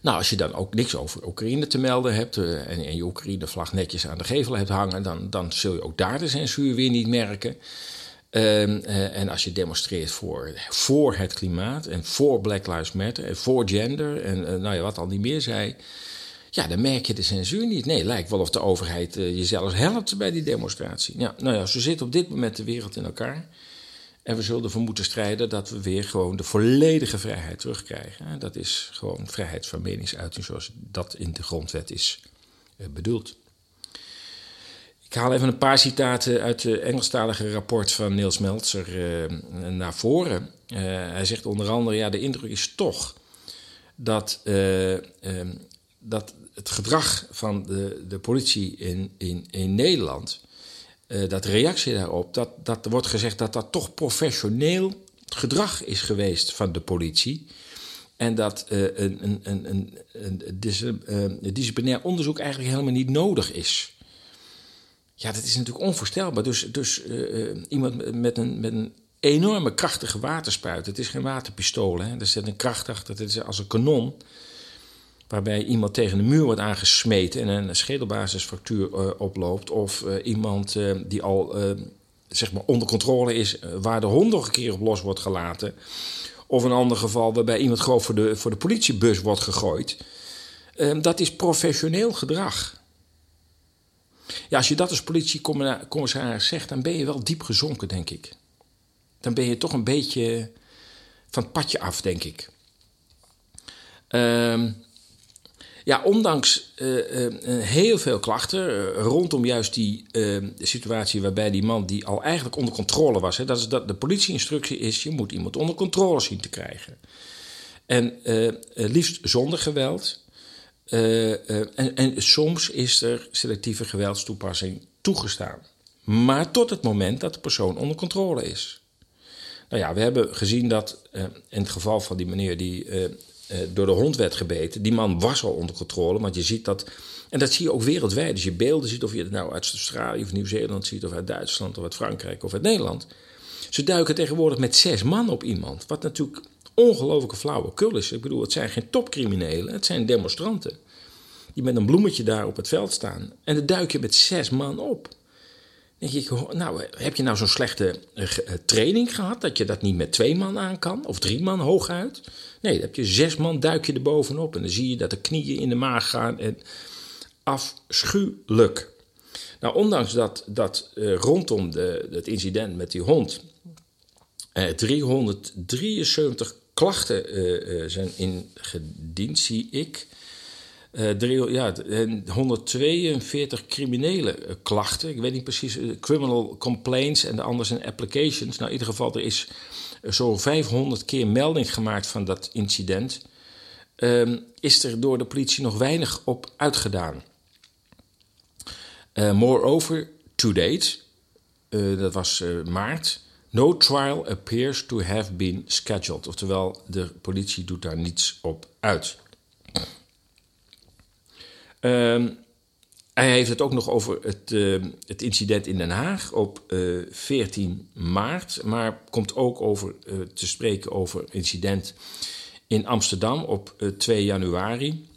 S1: Nou, als je dan ook niks over Oekraïne te melden hebt eh, en, en je Oekraïne-vlag netjes aan de gevel hebt hangen, dan, dan zul je ook daar de censuur weer niet merken. Ehm, eh, en als je demonstreert voor, voor het klimaat en voor Black Lives Matter en voor gender en nou ja, wat al niet meer zei, ja, dan merk je de censuur niet. Nee, lijkt wel of de overheid eh, jezelf helpt bij die demonstratie. Ja, nou ja, zo zit op dit moment de wereld in elkaar. En we zullen ervoor moeten strijden dat we weer gewoon de volledige vrijheid terugkrijgen. En Dat is gewoon vrijheid van meningsuiting zoals dat in de grondwet is eh, bedoeld. Ik haal even een paar citaten uit het Engelstalige rapport van Niels Meltzer eh, naar voren. Hij zegt onder andere, ja, de indruk is toch dat, eh, ehm, dat het gedrag van de, de politie in, in, in Nederland, eh, dat reactie daarop, dat, dat wordt gezegd dat dat toch professioneel gedrag is geweest van de politie. En dat eh, een, een, een, een, eh, een disciplinair onderzoek eigenlijk helemaal niet nodig is. Ja, dat is natuurlijk onvoorstelbaar. Dus, dus uh, iemand met een, met een enorme krachtige waterspuit. Het is geen waterpistool, hè. er zit een kracht achter. Het is als een kanon. Waarbij iemand tegen de muur wordt aangesmeten en een schedelbasisfractuur uh, oploopt. Of uh, iemand die al zeg maar onder controle is, waar de hond nog een keer op los wordt gelaten. Of een ander geval waarbij iemand gewoon voor de, voor de politiebus wordt gegooid. dat is professioneel gedrag. Ja, als je dat als politiecommissaris zegt, dan ben je wel diep gezonken, denk ik. Dan ben je toch een beetje van het padje af, denk ik. Um, ja, ondanks uh, uh, heel veel klachten rondom juist die situatie waarbij die man die al eigenlijk onder controle was, hè, dat is dat de politieinstructie is: je moet iemand onder controle zien te krijgen. En liefst zonder geweld. En, en, soms is er selectieve geweldstoepassing toegestaan. Maar tot het moment dat de persoon onder controle is. Nou ja, we hebben gezien dat in het geval van die meneer die door de hond werd gebeten. Die man was al onder controle, want je ziet dat. En dat zie je ook wereldwijd. Als je beelden ziet, of je het nou uit Australië of Nieuw-Zeeland ziet, of uit Duitsland, of uit Frankrijk, of uit Nederland. Ze duiken tegenwoordig met zes man op iemand. Wat natuurlijk ongelooflijke flauwekul is. Ik bedoel, het zijn geen topcriminelen, het zijn demonstranten. Die met een bloemetje daar op het veld staan. En dan duik je met zes man op denk ik, nou, heb je nou zo'n slechte uh, training gehad dat je dat niet met twee man aan kan? Of drie man hooguit? Nee, dan heb je zes man, duik je er bovenop en dan zie je dat de knieën in de maag gaan en afschuwelijk. Nou, ondanks dat, dat uh, rondom de, het incident met die hond uh, 373 klachten zijn ingediend, zie ik. Ja, 142 criminele klachten. Ik weet niet precies, criminal complaints en de andere zijn applications. Nou, in ieder geval, er is zo'n 500 keer melding gemaakt van dat incident. Ehm, is er door de politie nog weinig op uitgedaan. moreover, to date, dat was maart, no trial appears to have been scheduled. Oftewel, de politie doet daar niets op uit. Um, hij heeft het ook nog over het, uh, het incident in Den Haag op uh, eh, 14 maart. Maar komt ook over uh, te spreken over incident in Amsterdam op 2 januari.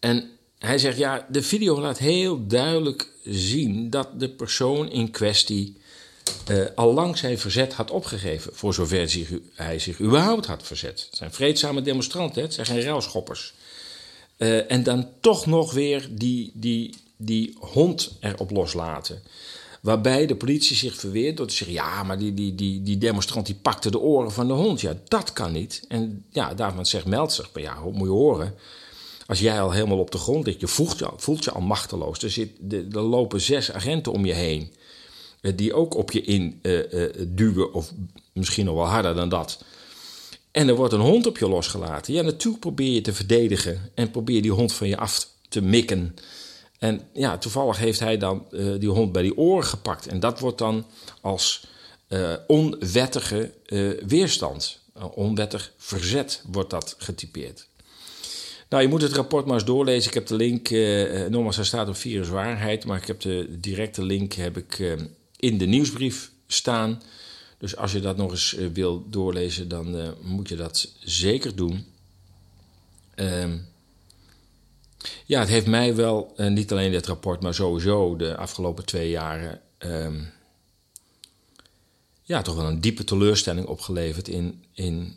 S1: En hij zegt: ja, de video laat heel duidelijk zien dat de persoon in kwestie al lang zijn verzet had opgegeven. Voor zover hij zich überhaupt had verzet. Het zijn vreedzame demonstranten, het zijn geen ruilschoppers. Uh, en dan toch nog weer die, die, die hond erop loslaten. Waarbij de politie zich verweert door te zeggen: ja, maar die, die, die, die demonstrant die pakte de oren van de hond. Ja, dat kan niet. En ja, daarvan zegt Meltzer: maar ja, moet je horen. Als jij al helemaal op de grond ligt, je voelt je, voelt je al machteloos. Er, zit, er lopen zes agenten om je heen. Uh, die ook op je in uh, duwen, of misschien nog wel harder dan dat. En er wordt een hond op je losgelaten. Ja, natuurlijk probeer je te verdedigen en probeer die hond van je af te mikken. En ja, toevallig heeft hij dan uh, die hond bij die oren gepakt. En dat wordt dan als uh, onwettige uh, weerstand, onwettig verzet wordt dat getypeerd. Nou, je moet het rapport maar eens doorlezen. Ik heb de link, nogmaals, hij staat op viruswaarheid, maar ik heb de directe link heb ik, in de nieuwsbrief staan. Dus als je dat nog eens uh, wil doorlezen, dan uh, moet je dat zeker doen. Uh, ja, het heeft mij wel, uh, niet alleen dit rapport, maar sowieso de afgelopen twee jaren. Ehm, ja, toch wel een diepe teleurstelling opgeleverd in, in,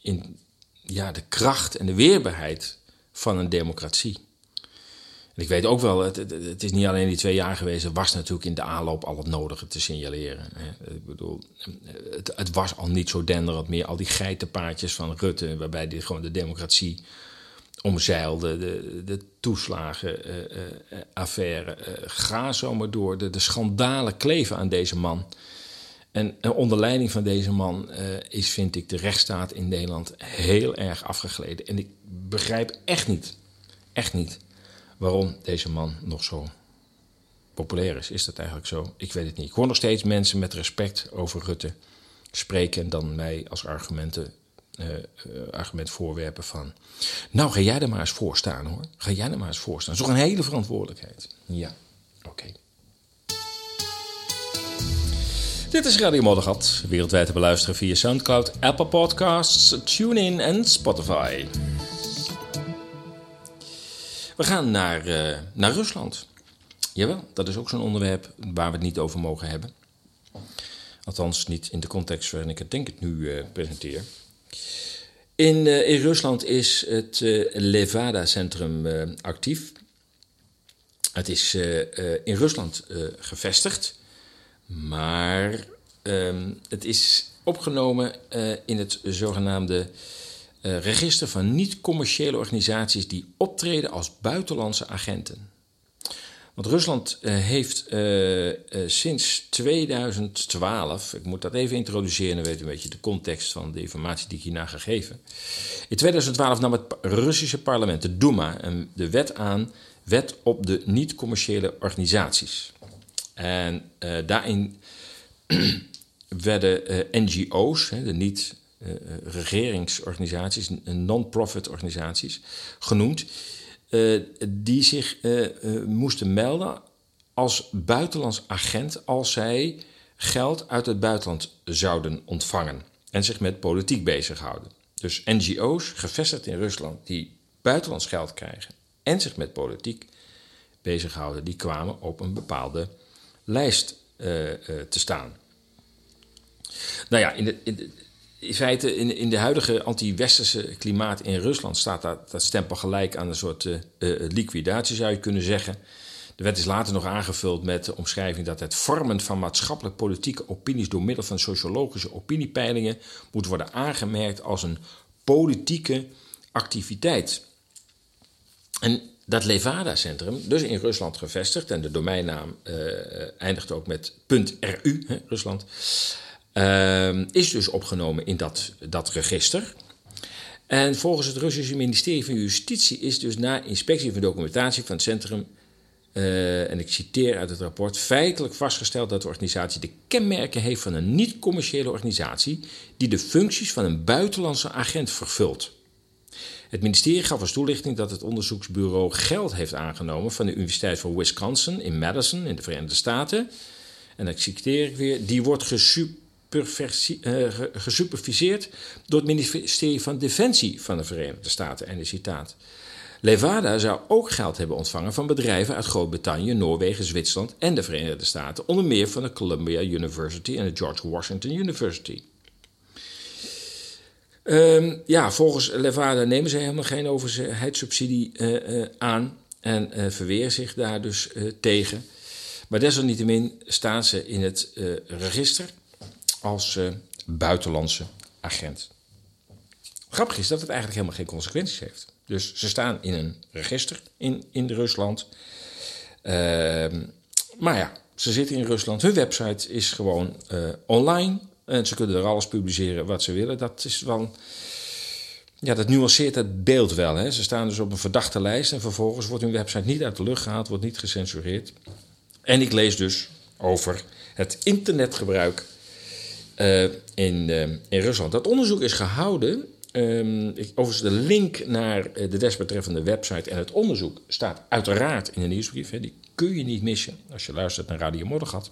S1: in ja, de kracht en de weerbaarheid van een democratie ik weet ook wel, het, het, is niet alleen die twee jaar geweest. Er was natuurlijk in de aanloop al het nodige te signaleren. Hè. Ik bedoel, het, het, was al niet zo denderend meer. Al die geitenpaardjes van Rutte, waarbij die gewoon de democratie omzeilde. De, de toeslagenaffaire. Uh, uh, ga zomaar door. De, de schandalen kleven aan deze man. En, onder leiding van deze man is, vind ik, de rechtsstaat in Nederland heel erg afgegleden. En ik begrijp echt niet, echt niet waarom deze man nog zo populair is. Is dat eigenlijk zo? Ik weet het niet. Ik hoor nog steeds mensen met respect over Rutte spreken en dan mij als argumenten, eh, eh, uh, argument voorwerpen van. Nou, ga jij er maar eens voor staan hoor. Ga jij er maar eens voor staan. Dat is toch een hele verantwoordelijkheid. Ja, oké. Dit is Radio Moddergat, wereldwijd te beluisteren via SoundCloud, Apple Podcasts, TuneIn en Spotify. We gaan naar, uh, naar Rusland. Jawel, dat is ook zo'n onderwerp waar we het niet over mogen hebben. Althans, niet in de context waarin ik het denk ik nu uh, presenteer. In, uh, in, Rusland is het Levada-centrum actief. Het is in Rusland gevestigd. Maar um, het is opgenomen in het zogenaamde register van niet-commerciële organisaties die optreden als buitenlandse agenten. Want Rusland uh, heeft sinds 2012, ik moet dat even introduceren, dan weet u een beetje de context van de informatie die ik hierna ga geven. In 2012 nam het Russische parlement, de Duma, de wet aan, wet op de niet-commerciële organisaties. En daarin werden NGO's, de niet-regeringsorganisaties, uh, non-profit organisaties, genoemd, die zich moesten melden als buitenlands agent als zij geld uit het buitenland zouden ontvangen en zich met politiek bezighouden. Dus NGO's, gevestigd in Rusland, die buitenlands geld krijgen en zich met politiek bezighouden, die kwamen op een bepaalde lijst te staan. Nou ja, in, de, in, de, in feite, in, in de huidige anti-westerse klimaat in Rusland staat dat, dat stempel gelijk aan een soort uh, liquidatie, zou je kunnen zeggen. De wet is later nog aangevuld met de omschrijving dat het vormen van maatschappelijk-politieke opinies door middel van sociologische opiniepeilingen moet worden aangemerkt als een politieke activiteit. En dat Levada-centrum, dus in Rusland gevestigd, en de domeinnaam uh, eindigt ook met .ru, hè, Rusland, uh, is dus opgenomen in dat, dat register. En volgens het Russische ministerie van Justitie is dus na inspectie van documentatie van het centrum, uh, en ik citeer uit het rapport, feitelijk vastgesteld dat de organisatie de kenmerken heeft van een niet-commerciële organisatie die de functies van een buitenlandse agent vervult. Het ministerie gaf als toelichting dat het onderzoeksbureau geld heeft aangenomen van de Universiteit van Wisconsin in Madison in de Verenigde Staten. En ik citeer weer: die wordt uh, gesuperviseerd door het ministerie van Defensie van de Verenigde Staten. En de citaat. Levada zou ook geld hebben ontvangen van bedrijven uit Groot-Brittannië, Noorwegen, Zwitserland en de Verenigde Staten, onder meer van de Columbia University en de George Washington University. Um, ja, volgens Levada nemen ze helemaal geen overheidssubsidie uh, uh, aan en uh, verweren zich daar dus tegen. Maar desalniettemin staan ze in het register als buitenlandse agent. Grappig is dat het eigenlijk helemaal geen consequenties heeft. Dus ze staan in een register in, in Rusland. Ehm, maar ja, ze zitten in Rusland. Hun website is gewoon online. En ze kunnen er alles publiceren wat ze willen. Dat is wel. Ja, dat nuanceert het beeld wel. Hè. Ze staan dus op een verdachte lijst en vervolgens wordt hun website niet uit de lucht gehaald, wordt niet gecensureerd. En ik lees dus over het internetgebruik in, uh, in Rusland. Dat onderzoek is gehouden. Um, ik, overigens, de link naar de desbetreffende website en het onderzoek staat uiteraard in de nieuwsbrief. Hè. Die kun je niet missen als je luistert naar Radio Moddergat.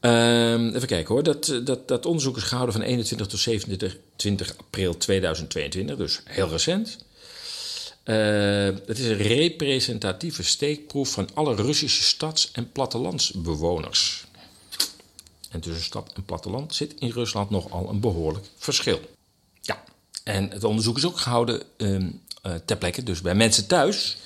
S1: Um, even kijken hoor. Dat, dat, dat onderzoek is gehouden van 21 tot 27 april 2022, dus heel recent. Uh, het is een representatieve steekproef van alle Russische stads- en plattelandsbewoners. En tussen stad en platteland zit in Rusland nogal een behoorlijk verschil. Ja, en het onderzoek is ook gehouden um, uh, ter plekke, dus bij mensen thuis.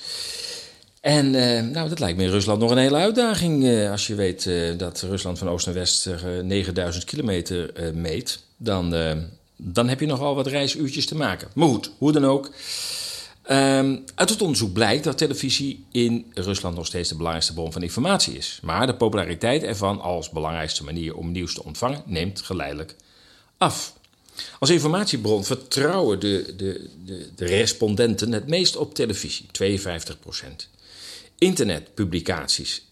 S1: En uh, nou, dat lijkt me in Rusland nog een hele uitdaging. Uh, als je weet uh, dat Rusland van oost naar west 9000 kilometer meet, dan, dan heb je nogal wat reisuurtjes te maken. Maar goed, hoe dan ook. Um, uit het onderzoek blijkt dat televisie in Rusland nog steeds de belangrijkste bron van informatie is. Maar de populariteit ervan als belangrijkste manier om nieuws te ontvangen neemt geleidelijk af. Als informatiebron vertrouwen de, de, de, de respondenten het meest op televisie, 52 procent. Internetpublicaties 17%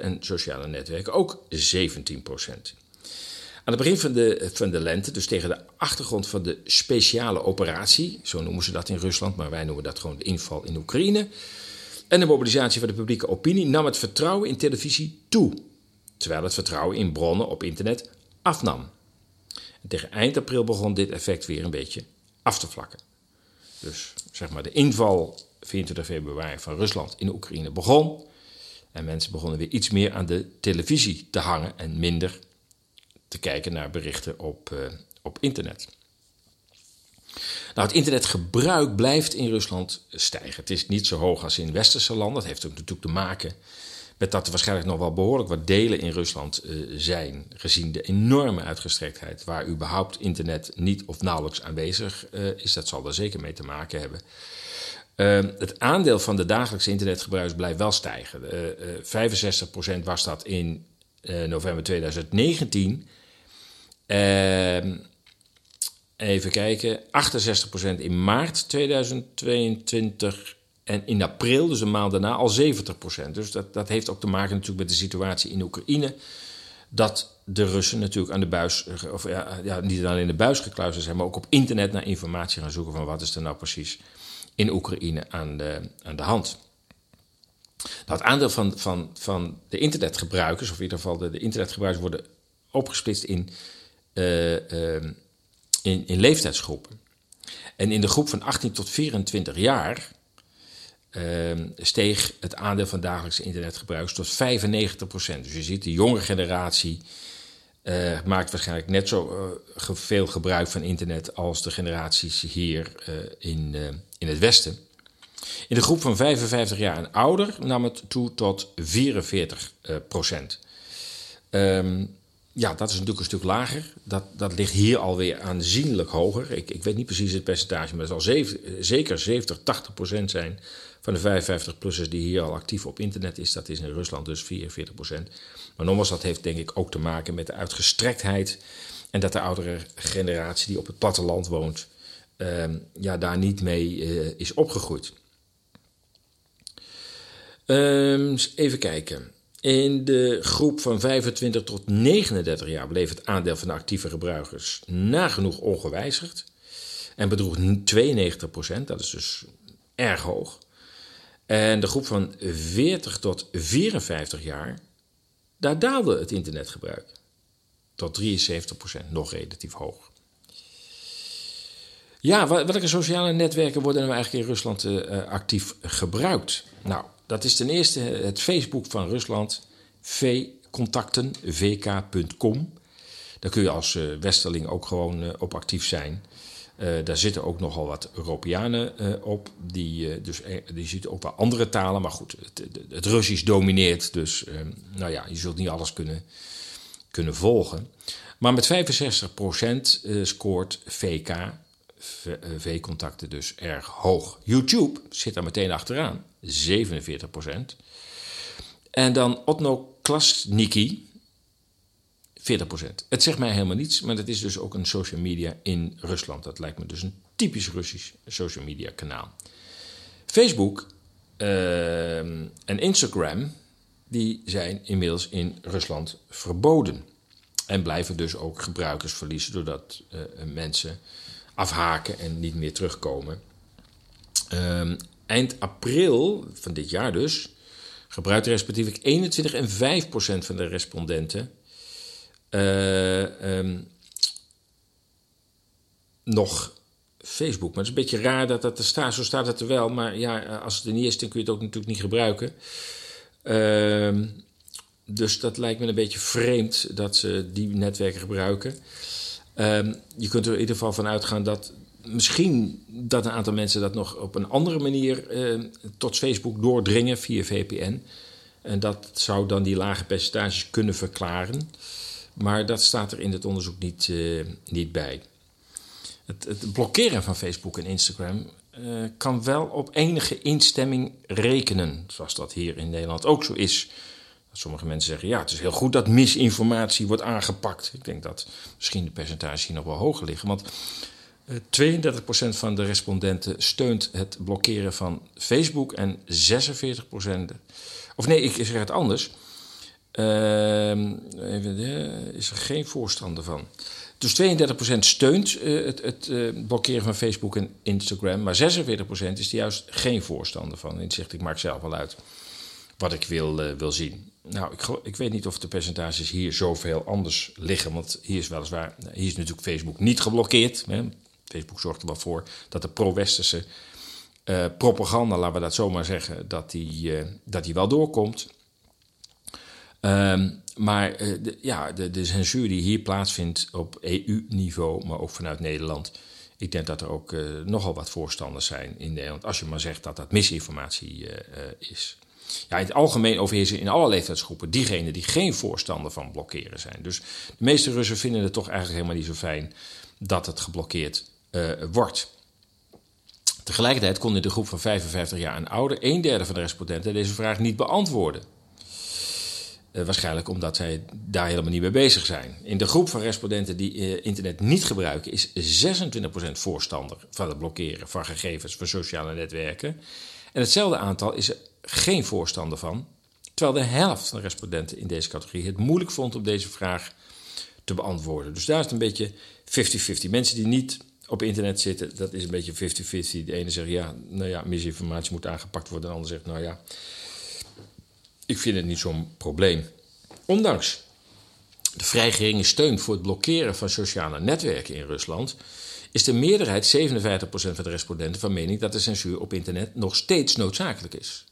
S1: en sociale netwerken ook 17%. Aan het begin van de, lente, dus tegen de achtergrond van de speciale operatie, zo noemen ze dat in Rusland, maar wij noemen dat gewoon de inval in Oekraïne, en de mobilisatie van de publieke opinie, nam het vertrouwen in televisie toe. terwijl het vertrouwen in bronnen op internet afnam. En tegen eind april begon dit effect weer een beetje af te vlakken. Dus zeg maar de inval 24 februari van Rusland in Oekraïne begon. En mensen begonnen weer iets meer aan de televisie te hangen en minder te kijken naar berichten op, uh, op internet. Nou, het internetgebruik blijft in Rusland stijgen. Het is niet zo hoog als in westerse landen. Dat heeft natuurlijk te maken met dat er waarschijnlijk nog wel behoorlijk wat delen in Rusland uh, zijn, gezien de enorme uitgestrektheid waar überhaupt internet niet of nauwelijks aanwezig uh, is. Dat zal er zeker mee te maken hebben. Uh, het aandeel van de dagelijkse internetgebruikers blijft wel stijgen. 65% was dat in november 2019. Ehm, even kijken, 68% in maart 2022 en in april, dus een maand daarna, al 70%. Dus dat, dat heeft ook te maken natuurlijk met de situatie in Oekraïne. Dat de Russen natuurlijk aan de buis, of ja, ja, niet alleen de buis gekluisterd zijn, maar ook op internet naar informatie gaan zoeken van wat is er nou precies in Oekraïne aan de, aan de hand. Nou, het aandeel van, van, van de internetgebruikers, of in ieder geval de, de internetgebruikers, worden opgesplitst in, uh, uh, in, in leeftijdsgroepen. En in de groep van 18 tot 24 jaar uh, steeg het aandeel van dagelijkse internetgebruikers tot 95%. Dus je ziet, de jonge generatie uh, maakt waarschijnlijk net zo uh, veel gebruik van internet als de generaties hier in, in het Westen. In de groep van 55 jaar en ouder nam het toe tot 44 procent. Um, ja, dat is natuurlijk een stuk lager. Dat, dat ligt hier alweer aanzienlijk hoger. Ik, ik weet niet precies het percentage, maar het zal zeker 70, 80 procent zijn van de 55-plussers die hier al actief op internet is. Dat is in Rusland dus 44 procent. Maar nogmaals, dat heeft denk ik ook te maken met de uitgestrektheid. En dat de oudere generatie die op het platteland woont, uh, ja, daar niet mee uh, is opgegroeid. Um, even kijken. In de groep van 25 tot 39 jaar bleef het aandeel van de actieve gebruikers nagenoeg ongewijzigd en bedroeg 92 procent, dat is dus erg hoog. En de groep van 40 tot 54 jaar, daar daalde het internetgebruik tot 73 procent, nog relatief hoog. Ja, welke sociale netwerken worden nou eigenlijk in Rusland uh, actief gebruikt? Nou, dat is ten eerste het Facebook van Rusland, vcontacten, vk.com. Daar kun je als uh, westerling ook gewoon uh, op actief zijn. Uh, daar zitten ook nogal wat Europeanen op. Die, dus, die zitten ook wel andere talen. Maar goed, het, het Russisch domineert. Dus nou ja, je zult niet alles kunnen, kunnen volgen. Maar met 65% scoort VK, V-contacten dus erg hoog. YouTube zit daar meteen achteraan. 47% En dan Otno Klasniki, 40% Het zegt mij helemaal niets, maar dat is dus ook een social media in Rusland. Dat lijkt me dus een typisch Russisch social media kanaal. Facebook uh, en Instagram, die zijn inmiddels in Rusland verboden. En blijven dus ook gebruikers verliezen doordat uh, mensen afhaken en niet meer terugkomen. Uh, eind april van dit jaar dus gebruikte respectievelijk 21 en 5 procent van de respondenten uh, um, nog Facebook. Maar het is een beetje raar dat dat er staat. Zo staat het er wel. Maar ja, als het er niet is, dan kun je het ook natuurlijk niet gebruiken. Uh, dus dat lijkt me een beetje vreemd dat ze die netwerken gebruiken. Uh, je kunt er in ieder geval van uitgaan dat misschien dat een aantal mensen dat nog op een andere manier eh, tot Facebook doordringen via VPN. En dat zou dan die lage percentages kunnen verklaren. Maar dat staat er in het onderzoek niet, uh, niet bij. Het, het, blokkeren van Facebook en Instagram uh, kan wel op enige instemming rekenen, zoals dat hier in Nederland ook zo is. Sommige mensen zeggen, ja, het is heel goed dat misinformatie wordt aangepakt. Ik denk dat misschien de percentages hier nog wel hoger liggen. Want 32% van de respondenten steunt het blokkeren van Facebook en 46%. Of nee, ik zeg het anders. Uh, is er geen voorstander van. Dus 32% steunt uh, het, uh, blokkeren van Facebook en Instagram, maar 46% is er juist geen voorstander van. En zegt, ik maak zelf wel uit wat ik wil, wil zien. Nou, ik, ik weet niet of de percentages hier zoveel anders liggen. Want hier is weliswaar, hier is natuurlijk Facebook niet geblokkeerd. Hè. Facebook zorgt er wel voor dat de pro-westerse eh, propaganda, laten we dat zomaar zeggen, dat die, eh, dat die wel doorkomt. Ehm, maar eh, de, ja, de, de censuur die hier plaatsvindt op EU-niveau, maar ook vanuit Nederland. Ik denk dat er ook nogal wat voorstanders zijn in Nederland. Als je maar zegt dat dat misinformatie is. Ja, in het algemeen overheersen in alle leeftijdsgroepen diegenen die geen voorstander van blokkeren zijn. Dus de meeste Russen vinden het toch eigenlijk helemaal niet zo fijn dat het geblokkeerd eh, wordt. Tegelijkertijd kon in de groep van 55 jaar en ouder een derde van de respondenten deze vraag niet beantwoorden. Eh, waarschijnlijk omdat zij daar helemaal niet mee bezig zijn. In de groep van respondenten die eh, internet niet gebruiken, is 26% voorstander van het blokkeren van gegevens voor sociale netwerken. En hetzelfde aantal is geen voorstander van, terwijl de helft van de respondenten in deze categorie het moeilijk vond om deze vraag te beantwoorden. Dus daar is het een beetje 50-50. Mensen die niet op internet zitten, dat is een beetje 50-50. De ene zegt ja, nou ja, misinformatie moet aangepakt worden. De ander zegt nou ja, ik vind het niet zo'n probleem. Ondanks de vrij geringe steun voor het blokkeren van sociale netwerken in Rusland, is de meerderheid, 57% van de respondenten, van mening dat de censuur op internet nog steeds noodzakelijk is.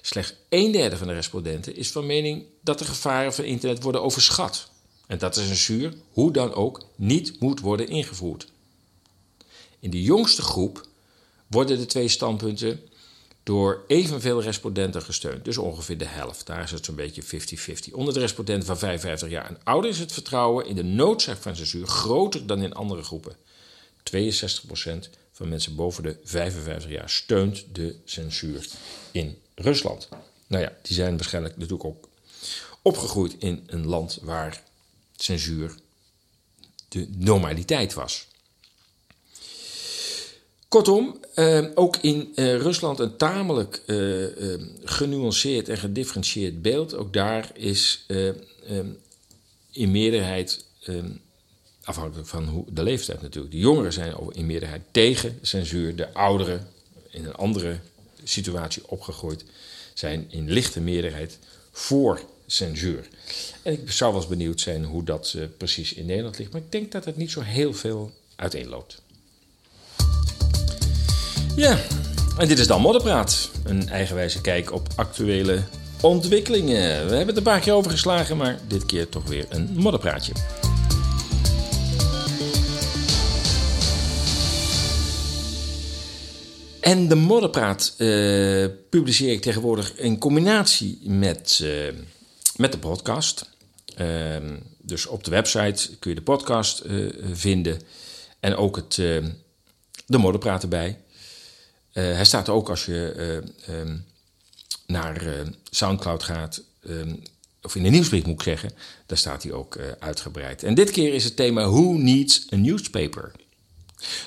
S1: Slechts een derde van de respondenten is van mening dat de gevaren van internet worden overschat en dat de censuur, hoe dan ook, niet moet worden ingevoerd. In de jongste groep worden de twee standpunten door evenveel respondenten gesteund. Dus ongeveer de helft. Daar is het zo'n beetje 50-50. Onder de respondenten van 55 jaar en ouder is het vertrouwen in de noodzaak van censuur groter dan in andere groepen. 62% van mensen boven de 55 jaar steunt de censuur in Rusland. Nou ja, die zijn waarschijnlijk natuurlijk ook opgegroeid in een land waar censuur de normaliteit was. Kortom, eh, ook in eh, Rusland een tamelijk eh, eh, genuanceerd en gedifferentieerd beeld. Ook daar is eh, eh, in meerderheid, afhankelijk van hoe, de leeftijd natuurlijk, de jongeren zijn in meerderheid tegen censuur. De ouderen, in een andere situatie opgegroeid, zijn in lichte meerderheid voor censuur. En ik zou wel eens benieuwd zijn hoe dat eh, precies in Nederland ligt. Maar ik denk dat het niet zo heel veel uiteenloopt. Ja, en dit is dan Modderpraat. Een eigenwijze kijk op actuele ontwikkelingen. We hebben het een paar keer overgeslagen, maar dit keer toch weer een modderpraatje. En de Modderpraat eh, publiceer ik tegenwoordig in combinatie met, eh, met de podcast. Ehm, dus op de website kun je de podcast eh, vinden. En ook het, de Modderpraat erbij. Hij staat ook als je eh, ehm, naar Soundcloud gaat, ehm, of in de nieuwsbrief moet ik zeggen, daar staat hij ook uitgebreid. En dit keer is het thema Who Needs a Newspaper?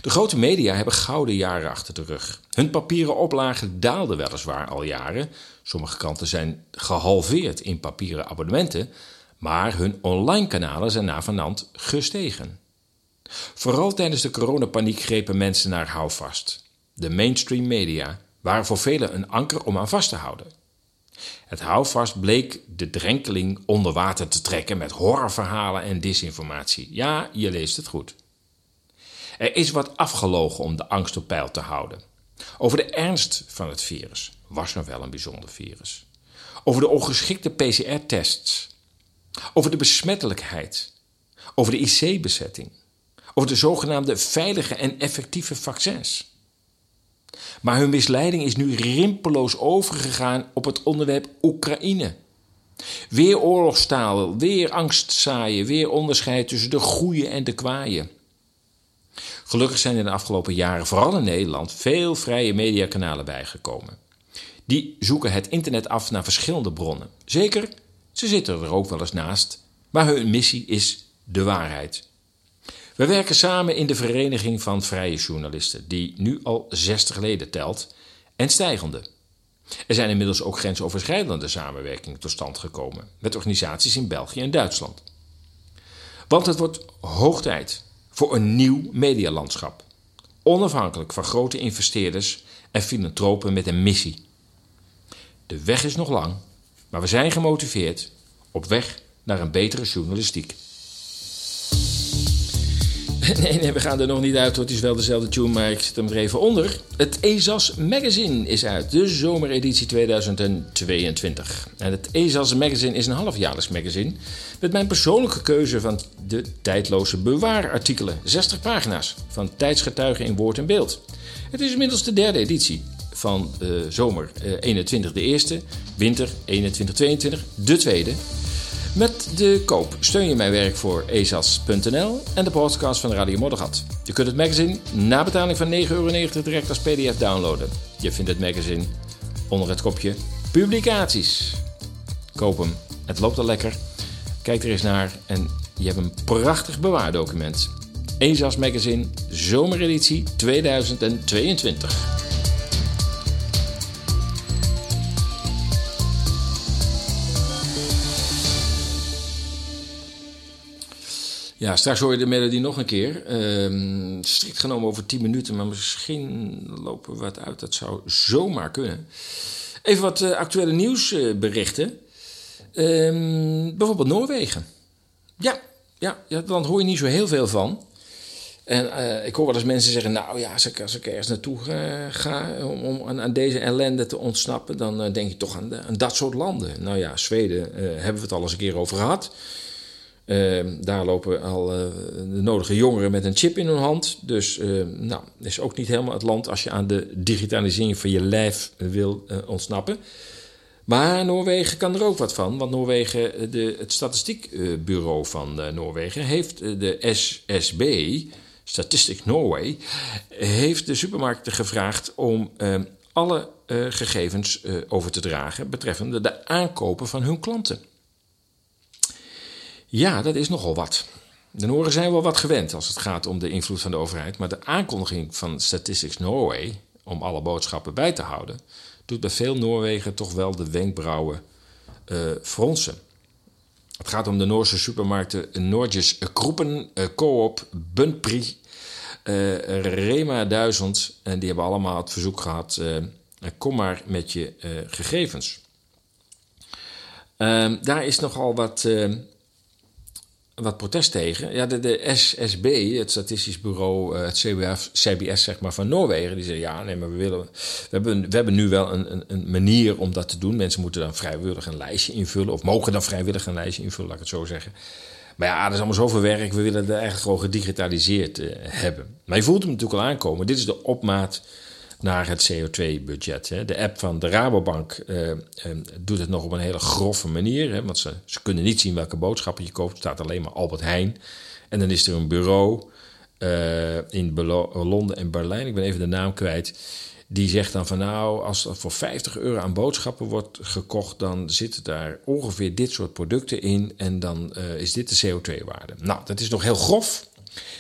S1: De grote media hebben gouden jaren achter de rug. Hun papieren oplagen daalden weliswaar al jaren. Sommige kranten zijn gehalveerd in papieren abonnementen, maar hun online kanalen zijn navenant gestegen. Vooral tijdens de coronapaniek grepen mensen naar houvast. De mainstream media waren voor velen een anker om aan vast te houden. Het houvast bleek de drenkeling onder water te trekken met horrorverhalen en disinformatie. Ja, je leest het goed. Er is wat afgelogen om de angst op peil te houden. Over de ernst van het virus was nog wel een bijzonder virus. Over de ongeschikte PCR-tests. Over de besmettelijkheid. Over de IC-bezetting. Over de zogenaamde veilige en effectieve vaccins. Maar hun misleiding is nu rimpeloos overgegaan op het onderwerp Oekraïne. Weer oorlogstaal, weer angst zaaien, weer onderscheid tussen de goeie en de kwaaien. Gelukkig zijn in de afgelopen jaren, vooral in Nederland, veel vrije mediakanalen bijgekomen. Die zoeken het internet af naar verschillende bronnen. Zeker, ze zitten er ook wel eens naast, maar hun missie is de waarheid. We werken samen in de Vereniging van Vrije Journalisten, die nu al 60 leden telt en stijgende. Er zijn inmiddels ook grensoverschrijdende samenwerkingen tot stand gekomen met organisaties in België en Duitsland. Want het wordt hoog tijd voor een nieuw medialandschap. Onafhankelijk van grote investeerders en filantropen met een missie. De weg is nog lang, Maar we zijn gemotiveerd op weg naar een betere journalistiek. Nee, nee, we gaan er nog niet uit. Het is wel dezelfde tune, maar ik zet hem er even onder. Het ESAS Magazine is uit. De zomereditie 2022. En het ESAS Magazine is een halfjaarlijks magazine. Met mijn persoonlijke keuze van de tijdloze bewaarartikelen. 60 pagina's van tijdsgetuigen in woord en beeld. Het is inmiddels de derde editie van uh, zomer uh, 21 de eerste, winter 21-22 de tweede. Met de koop steun je mijn werk voor ezas.nl en de podcast van Radio Moddergat. Je kunt het magazine na betaling van 9,90 euro direct als pdf downloaden. Je vindt het magazine onder het kopje publicaties. Koop hem, het loopt al lekker. Kijk er eens naar en je hebt een prachtig bewaardocument. Ezas Magazine, zomereditie 2022. Ja, straks hoor je de melodie nog een keer. Um, strikt genomen over 10 minuten, maar misschien lopen we wat uit. Dat zou zomaar kunnen. Even wat uh, actuele nieuwsberichten. Um, bijvoorbeeld Noorwegen. Ja, ja, ja, dan hoor je niet zo heel veel van. En uh, ik hoor wel eens mensen zeggen: Nou ja, als ik, als ik ergens naartoe ga, om, om aan, deze ellende te ontsnappen, dan uh, denk je toch aan, de, aan, dat soort landen. Nou ja, Zweden hebben we het al eens een keer over gehad. Uh, daar lopen al uh, de nodige jongeren met een chip in hun hand. Dus uh, nou, is ook niet helemaal het land als je aan de digitalisering van je lijf wil ontsnappen. Maar Noorwegen kan er ook wat van. Want Noorwegen, de, het statistiekbureau van Noorwegen, heeft de SSB, Statistics Norway, heeft de supermarkten gevraagd om ehm, alle gegevens over te dragen betreffende de aankopen van hun klanten. Ja, dat is nogal wat. De Noren zijn wel wat gewend als het gaat om de invloed van de overheid. Maar de aankondiging van Statistics Norway om alle boodschappen bij te houden, doet bij veel Noorwegen toch wel de wenkbrauwen uh, fronsen. Het gaat om de Noorse supermarkten Norges Kroepen, uh, Coop, Bunpri, uh, Rema 1000. En die hebben allemaal het verzoek gehad: kom maar met je gegevens. Ehm, daar is nogal wat wat protest tegen. Ja, de, de SSB, het Statistisch Bureau, het CBF, CBS zeg maar, van Noorwegen, die zeggen ja, nee, maar we, willen, we, hebben, we hebben nu wel een, een, een, manier om dat te doen. Mensen moeten dan vrijwillig een lijstje invullen, of mogen dan vrijwillig een lijstje invullen, laat ik het zo zeggen. Maar ja, dat is allemaal zoveel werk, we willen het eigenlijk gewoon gedigitaliseerd uh, hebben. Maar je voelt hem natuurlijk al aankomen. Dit is de opmaat naar het CO2-budget. De app van de Rabobank uh, uh, doet het nog op een hele grove manier. Want ze, ze kunnen niet zien welke boodschappen je koopt. Er staat alleen maar Albert Heijn. En dan is er een bureau uh, in Londen en Berlijn. Ik ben even de naam kwijt. Die zegt dan van nou, als er voor 50 euro aan boodschappen wordt gekocht, dan zitten daar ongeveer dit soort producten in. En dan is dit de CO2-waarde. Nou, dat is nog heel grof.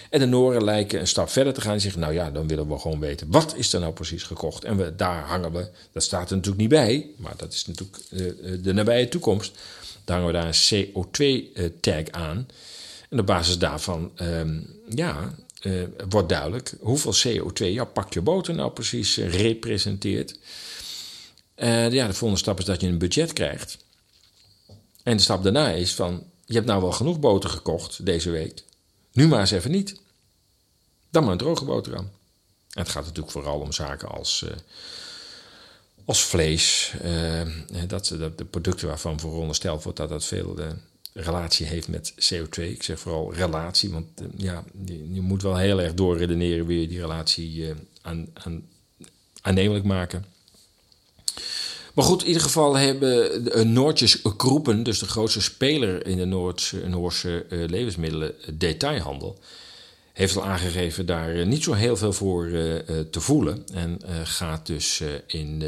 S1: En de Noren lijken een stap verder te gaan en zeggen: Nou ja, dan willen we gewoon weten wat is er nou precies gekocht. En we, daar hangen we, dat staat er natuurlijk niet bij, maar dat is natuurlijk de, de nabije toekomst. Daar hangen we daar een CO2-tag aan. En op basis daarvan, um, ja, wordt duidelijk hoeveel CO2 jouw pakje boter nou precies representeert. Uh, ja, de volgende stap is dat je een budget krijgt. En de stap daarna is van: je hebt nou wel genoeg boter gekocht deze week. Nu maar eens even niet. Dan maar een droge boterham. Het gaat natuurlijk vooral om zaken als, uh, als vlees. Uh, dat, de producten waarvan verondersteld wordt dat dat veel uh, relatie heeft met CO2. Ik zeg vooral relatie, want ja, je, moet wel heel erg doorredeneren wie je die relatie aan, aan, aannemelijk maken. Maar goed, in ieder geval hebben de Noordjes Kroepen, dus de grootste speler in de Noordse, Noorse uh, levensmiddelen detailhandel, heeft al aangegeven daar niet zo heel veel voor te voelen. En gaat dus in,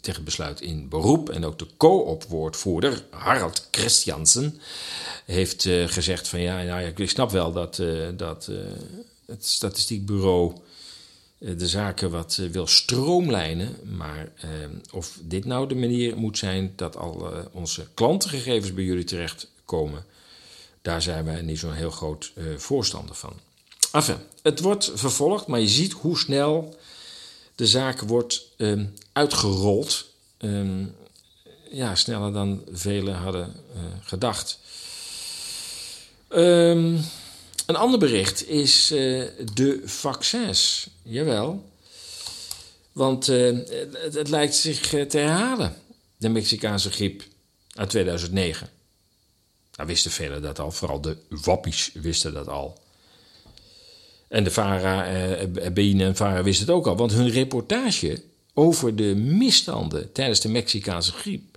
S1: tegen besluit in beroep. En ook de co-op-woordvoerder, Harald Christiansen, heeft gezegd van ja, nou, ja, ik snap wel dat, dat het statistiekbureau de zaken wat wil stroomlijnen. Maar eh, of dit nou de manier moet zijn dat al onze klantengegevens bij jullie terechtkomen, daar zijn wij niet zo'n heel groot voorstander van. Enfin, het wordt vervolgd, maar je ziet hoe snel de zaak wordt um, uitgerold. Um, ja, sneller dan velen hadden gedacht. Um, een ander bericht is uh, de vaccins. Jawel. Want uh, het, lijkt zich te herhalen, de Mexicaanse griep uit 2009. Nou wisten velen dat al, vooral de wappies wisten dat al. En de VARA, eh, en VARA wisten het ook al, want hun reportage over de misstanden tijdens de Mexicaanse griep,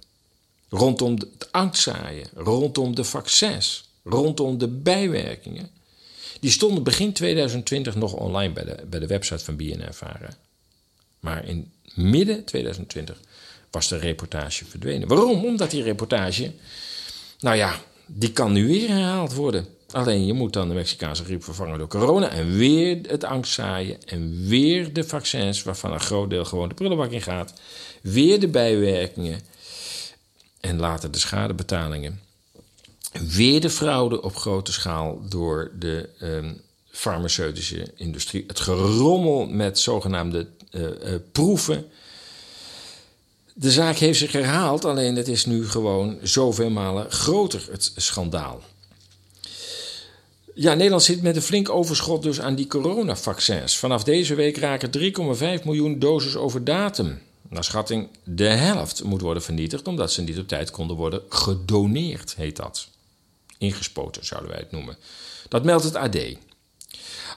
S1: rondom het angstzaaien, rondom de vaccins, rondom de bijwerkingen, die stonden begin 2020 nog online bij de, bij de website van BNN VARA. Maar in midden 2020 was de reportage verdwenen. Waarom? Omdat die reportage, nou ja, die kan nu weer herhaald worden. Alleen je moet dan de Mexicaanse griep vervangen door corona en weer het angstzaaien en weer de vaccins waarvan een groot deel gewoon de prullenbak in gaat. Weer de bijwerkingen en later de schadebetalingen. Weer de fraude op grote schaal door de um, farmaceutische industrie. Het gerommel met zogenaamde uh, uh, proeven de zaak heeft zich herhaald, alleen het is nu gewoon zoveel malen groter, het schandaal. Ja, Nederland zit met een flink overschot dus aan die coronavaccins. Vanaf deze week raken 3,5 miljoen doses over datum. Naar schatting de helft moet worden vernietigd omdat ze niet op tijd konden worden gedoneerd, heet dat. Ingespoten zouden wij het noemen. Dat meldt het AD.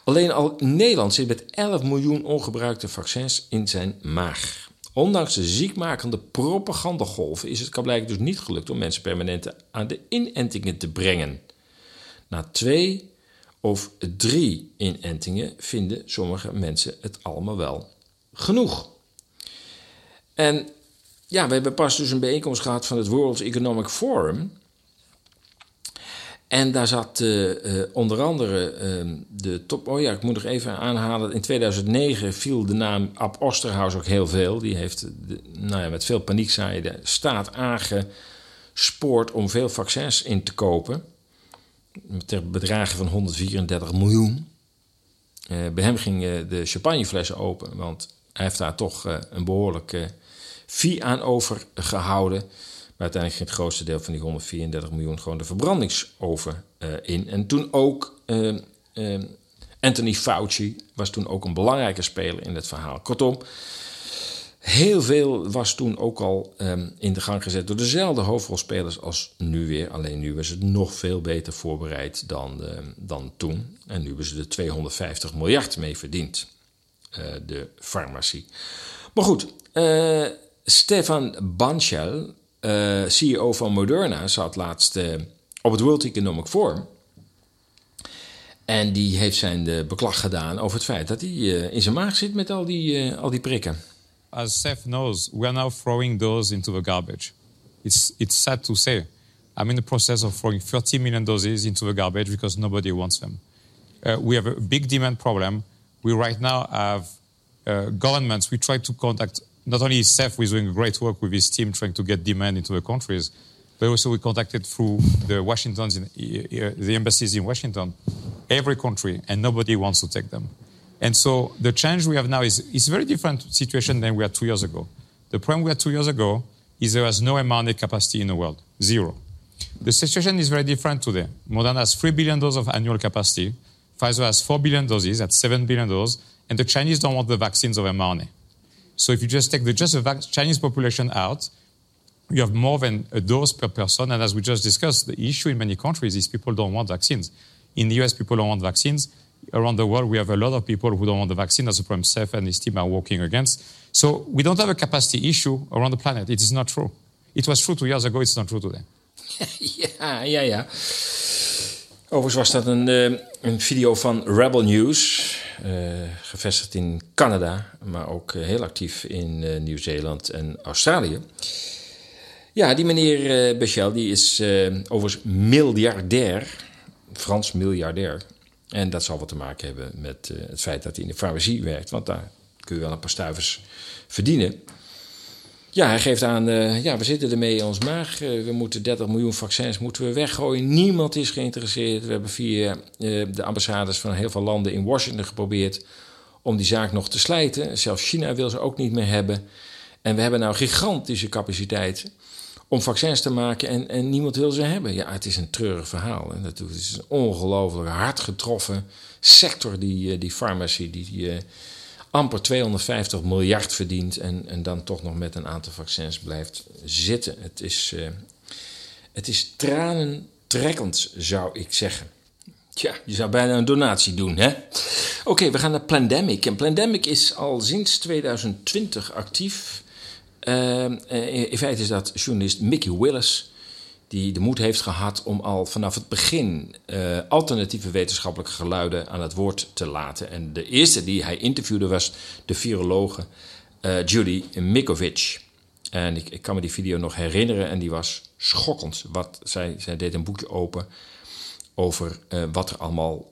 S1: Alleen al Nederland zit met 11 miljoen ongebruikte vaccins in zijn maag. Ondanks de ziekmakende propagandagolven is het blijken dus niet gelukt om mensen permanent aan de inentingen te brengen. Na twee of drie inentingen vinden sommige mensen het allemaal wel genoeg. En ja, we hebben pas dus een bijeenkomst gehad van het World Economic Forum. En daar zat uh, onder andere uh, de top. Oh ja, ik moet nog even aanhalen. In 2009 viel de naam Ab Osterhaus ook heel veel. Die heeft nou ja, met veel paniek zei de staat aangespoord om veel vaccins in te kopen. Ter bedragen van 134 miljoen. bij hem ging de champagneflessen open, want hij heeft daar toch een behoorlijke fee aan overgehouden. Maar uiteindelijk ging het grootste deel van die 134 miljoen gewoon de verbrandingsoven uh, in. En toen ook uh, uh, Anthony Fauci was toen ook een belangrijke speler in het verhaal. Kortom, heel veel was toen ook al um, in de gang gezet door dezelfde hoofdrolspelers als nu weer. Alleen nu was het nog veel beter voorbereid dan, dan toen. En nu hebben ze er 250 miljard mee verdiend, de farmacie. Maar goed, Stefan Banchel uh, CEO van Moderna, zat laatst uh, op het World Economic Forum. En die heeft zijn uh, beklag gedaan over het feit dat hij in zijn maag zit met al die, al die prikken.
S12: As Seth knows, we are now throwing those into the garbage. It's, it's sad to say. I'm in the process of throwing 30 million doses into the garbage because nobody wants them. we have a big demand problem. We right now have governments. We try to contact not only is Seth is doing great work with his team trying to get demand into the countries, but also we contacted through the Washington's, in, uh, the embassies in Washington, every country, and nobody wants to take them. And so the challenge we have now is is a very different situation than we had two years ago. The problem we had two years ago is there was no mRNA capacity in the world, zero. The situation is very different today. Moderna has 3 billion doses of annual capacity. Pfizer has 4 billion doses, that's 7 billion doses, and the Chinese don't want the vaccines of mRNA. So if you just take the just the Chinese population out, you have more than a dose per person. And as we just discussed, the issue in many countries is people don't want vaccines. In the US, people don't want vaccines. Around the world, we have a lot of people who don't want the vaccine. That's a problem Seth and his team are working against. So we don't have a capacity issue around the planet. It is not true. It was true two years ago. It's not true today.
S1: ja, ja, ja. Overigens was dat een, uh, een video van Rebel News. Uh, gevestigd in Canada, maar ook uh, heel actief in uh, Nieuw-Zeeland en Australië. Ja, die meneer uh, Bechel die is overigens miljardair, Frans miljardair. En dat zal wat te maken hebben met het feit dat hij in de farmacie werkt, want daar kun je wel een paar stuivers verdienen. Ja, hij geeft aan, uh, ja, we zitten ermee in ons maag. Uh, we moeten 30 miljoen vaccins moeten we weggooien. Niemand is geïnteresseerd. We hebben via uh, de ambassades van heel veel landen in Washington geprobeerd om die zaak nog te slijten. Zelfs China wil ze ook niet meer hebben. En we hebben nou gigantische capaciteit om vaccins te maken en, en niemand wil ze hebben. Ja, het is een treurig verhaal. En dat is een ongelooflijk hard getroffen sector, die, eh, die farmacie, die, die amper 250 miljard verdient en, en dan toch nog met een aantal vaccins blijft zitten. Het is, uh, het is tranentrekkend, zou ik zeggen. Tja, je zou bijna een donatie doen, hè? Oké, we gaan naar Plandemic. En Plandemic is al sinds 2020 actief. Uh, in feite is dat journalist Mickey Willis die de moed heeft gehad om al vanaf het begin uh, alternatieve wetenschappelijke geluiden aan het woord te laten. En de eerste die hij interviewde was de virologe uh, Judy Mikovic. En ik, kan me die video nog herinneren en die was schokkend. Wat, zij, zij deed een boekje open over uh, wat er allemaal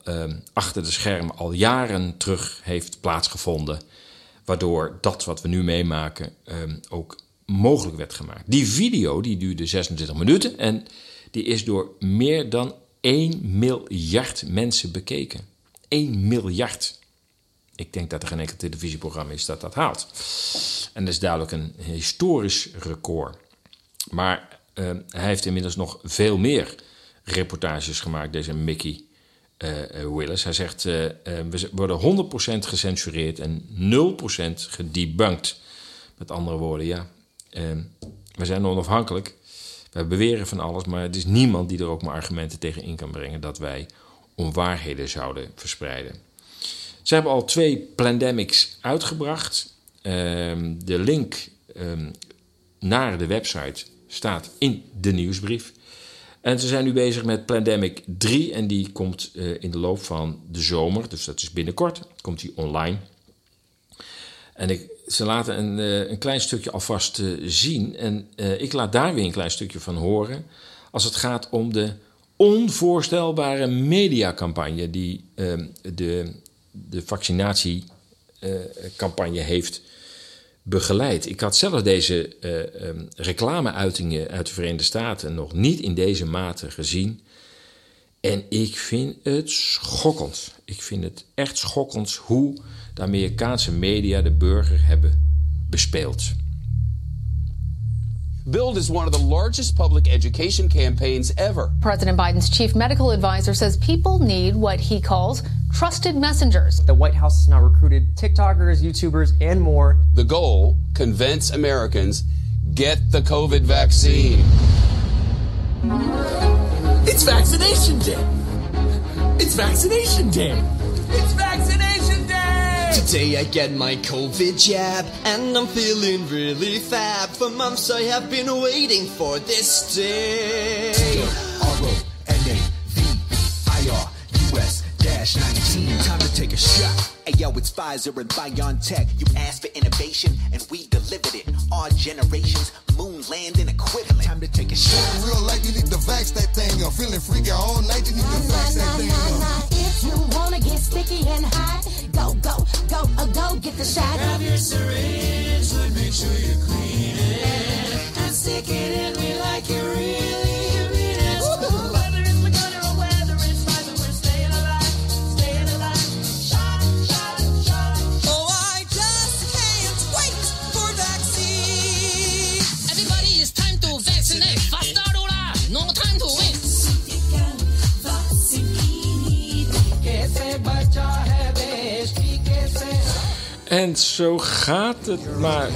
S1: achter de schermen al jaren terug heeft plaatsgevonden. Waardoor dat wat we nu meemaken ook mogelijk werd gemaakt. Die video die duurde 26 minuten en die is door meer dan 1 miljard mensen bekeken. 1 miljard. Ik denk dat er geen enkel televisieprogramma is dat dat haalt. En dat is duidelijk een historisch record. Maar uh, hij heeft inmiddels nog veel meer reportages gemaakt, deze Mickey uh, Willis. Hij zegt, uh, we worden 100% gecensureerd en 0% gedebunked. Met andere woorden, ja, Ehm, we zijn onafhankelijk. Wij beweren van alles, maar het is niemand die er ook maar argumenten tegen in kan brengen dat wij onwaarheden zouden verspreiden. Ze hebben al twee pandemics uitgebracht. Ehm, de link ehm, naar de website staat in de nieuwsbrief. En ze zijn nu bezig met Pandemic 3 en die komt uh, in de loop van de zomer, dus dat is binnenkort, komt die online. En ik, ze laten een, uh, een klein stukje alvast uh, zien. En uh, ik laat daar weer een klein stukje van horen. Als het gaat om de onvoorstelbare mediacampagne die ehm, de, de vaccinatiecampagne heeft begeleid. Ik had zelf deze um, reclameuitingen uit de Verenigde Staten nog niet in deze mate gezien. En ik vind het schokkend. Ik vind het echt schokkend hoe de Amerikaanse media de burger hebben bespeeld.
S13: Build is one of the largest public education campaigns ever.
S14: President Biden's chief medical advisor says people need what he calls trusted messengers.
S15: The White House has now recruited TikTokers, YouTubers, and more.
S13: The goal convince Americans get the COVID vaccine.
S16: It's vaccination day. It's vaccination day. It's vaccination day.
S17: Today I get my COVID jab and I'm feeling really fab. For months I have been waiting for this day.
S16: R-O-N-A-V-I-R-U-S dash 19. Time to take a shot.
S18: Hey yo, it's Pfizer and BioNTech. You asked for innovation and we delivered it. Our generation's moon landing equivalent.
S16: Time to take a shot.
S19: Real life, you need to vax that thing up. Feeling freaky all night, you need to vax that thing up.
S20: If you wanna get sticky and hot, go, go, go, uh, go get the shot.
S16: Grab your syringe, but make sure you clean it. And stick it in me like you really
S1: En zo gaat het maar.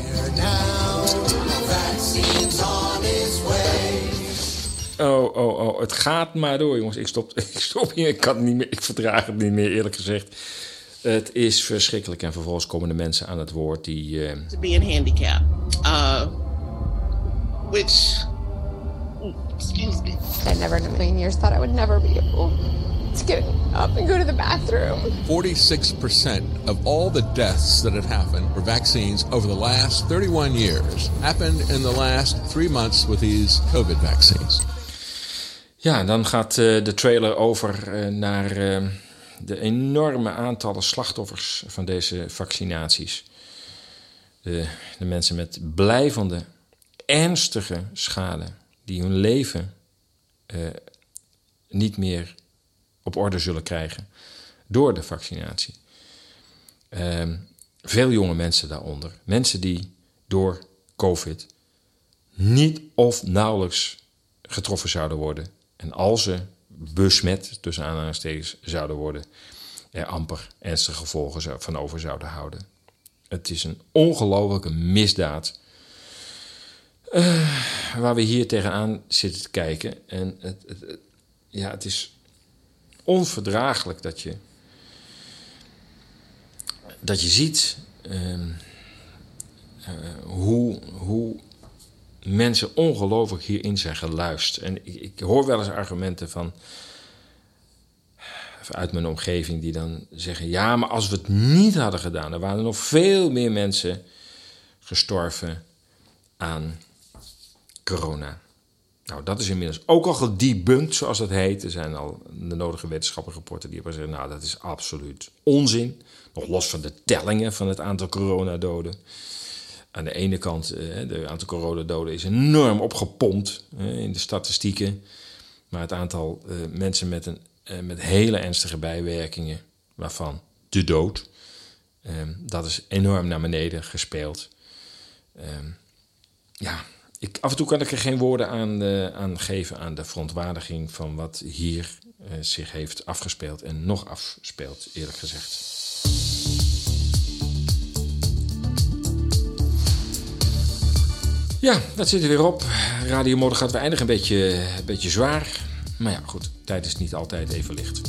S1: Oh, oh, oh, het gaat maar door, jongens. Ik stop, ik stop hier. Ik, kan het niet meer, ik verdraag het niet meer, eerlijk gezegd. Het is verschrikkelijk. En vervolgens komen de mensen aan het woord die. Uh...
S21: To be in handicap. Uh, which. Excuse me.
S22: I never in a million years thought I would never be able to get up and go to the bathroom.
S23: 46% of all the deaths that have happened for vaccines over the last 31 years happened in the last three months with these COVID vaccines.
S1: Ja, dan gaat uh, de trailer over uh, naar uh, de enorme aantallen slachtoffers van deze vaccinaties. De, de mensen met blijvende, ernstige schade, die hun leven niet meer op orde zullen krijgen door de vaccinatie. veel jonge mensen daaronder, mensen die door COVID niet of nauwelijks getroffen zouden worden. En als ze besmet, tussen aanhalingstekens, zouden worden, er amper ernstige gevolgen van over zouden houden. Het is een ongelofelijke misdaad eh, waar we hier tegenaan zitten te kijken. En het, het- ja, het is onverdraaglijk dat je, dat je ziet ehm, eh, hoe, hoe mensen ongelooflijk hierin zijn geluisterd. En ik, ik hoor wel eens argumenten van uit mijn omgeving die dan zeggen: ja, maar als we het niet hadden gedaan, dan waren er nog veel meer mensen gestorven aan corona. Nou, dat is inmiddels ook al gedebunked, zoals dat heet. Er zijn al de nodige wetenschappelijke rapporten die hebben gezegd: nou, dat is absoluut onzin. Nog los van de tellingen van het aantal coronadoden. Aan de ene kant, eh, de aantal coronadoden is enorm opgepompt eh, in de statistieken. Maar het aantal eh, mensen met, een, eh, met hele ernstige bijwerkingen, waarvan de dood, eh, dat is enorm naar beneden gespeeld. Eh, ja, ik, af en toe kan ik er geen woorden aan, eh, aan geven aan de verontwaardiging van wat hier eh, zich heeft afgespeeld en nog afspeelt, eerlijk gezegd. Ja, dat zit er weer op. Radio Mode gaat weer eindigen een beetje, een beetje zwaar. Maar ja, goed, tijd is niet altijd even licht.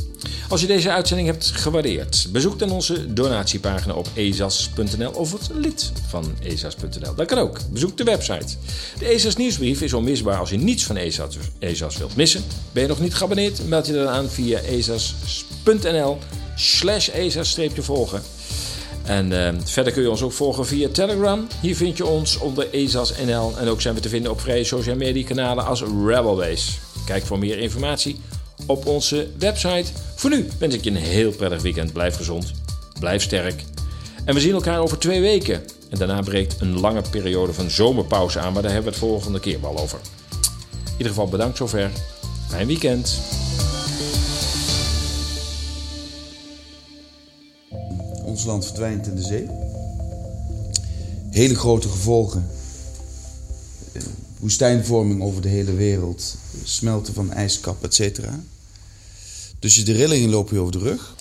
S1: Als je deze uitzending hebt gewaardeerd, bezoek dan onze donatiepagina op ezas.nl of het lid van ezas.nl. Dat kan ook. Bezoek de website. De ESAS nieuwsbrief is onmisbaar als je niets van ESAS, wilt missen. Ben je nog niet geabonneerd? Meld je dan aan via ezas.nl slash ezas-volgen. En eh, verder kun je ons ook volgen via Telegram. Hier vind je ons onder ESAS.nl. En ook zijn we te vinden op vrije social media kanalen als Rebelbase. Kijk voor meer informatie op onze website. Voor nu wens ik je een heel prettig weekend. Blijf gezond, blijf sterk. En we zien elkaar over twee weken. En daarna breekt een lange periode van zomerpauze aan, maar daar hebben we het volgende keer wel over. In ieder geval bedankt zover. Fijn weekend.
S24: Ons land verdwijnt in de zee. Hele grote gevolgen. Woestijnvorming over de hele wereld. Smelten van ijskap, et cetera. Dus je de rillingen lopen je over de rug.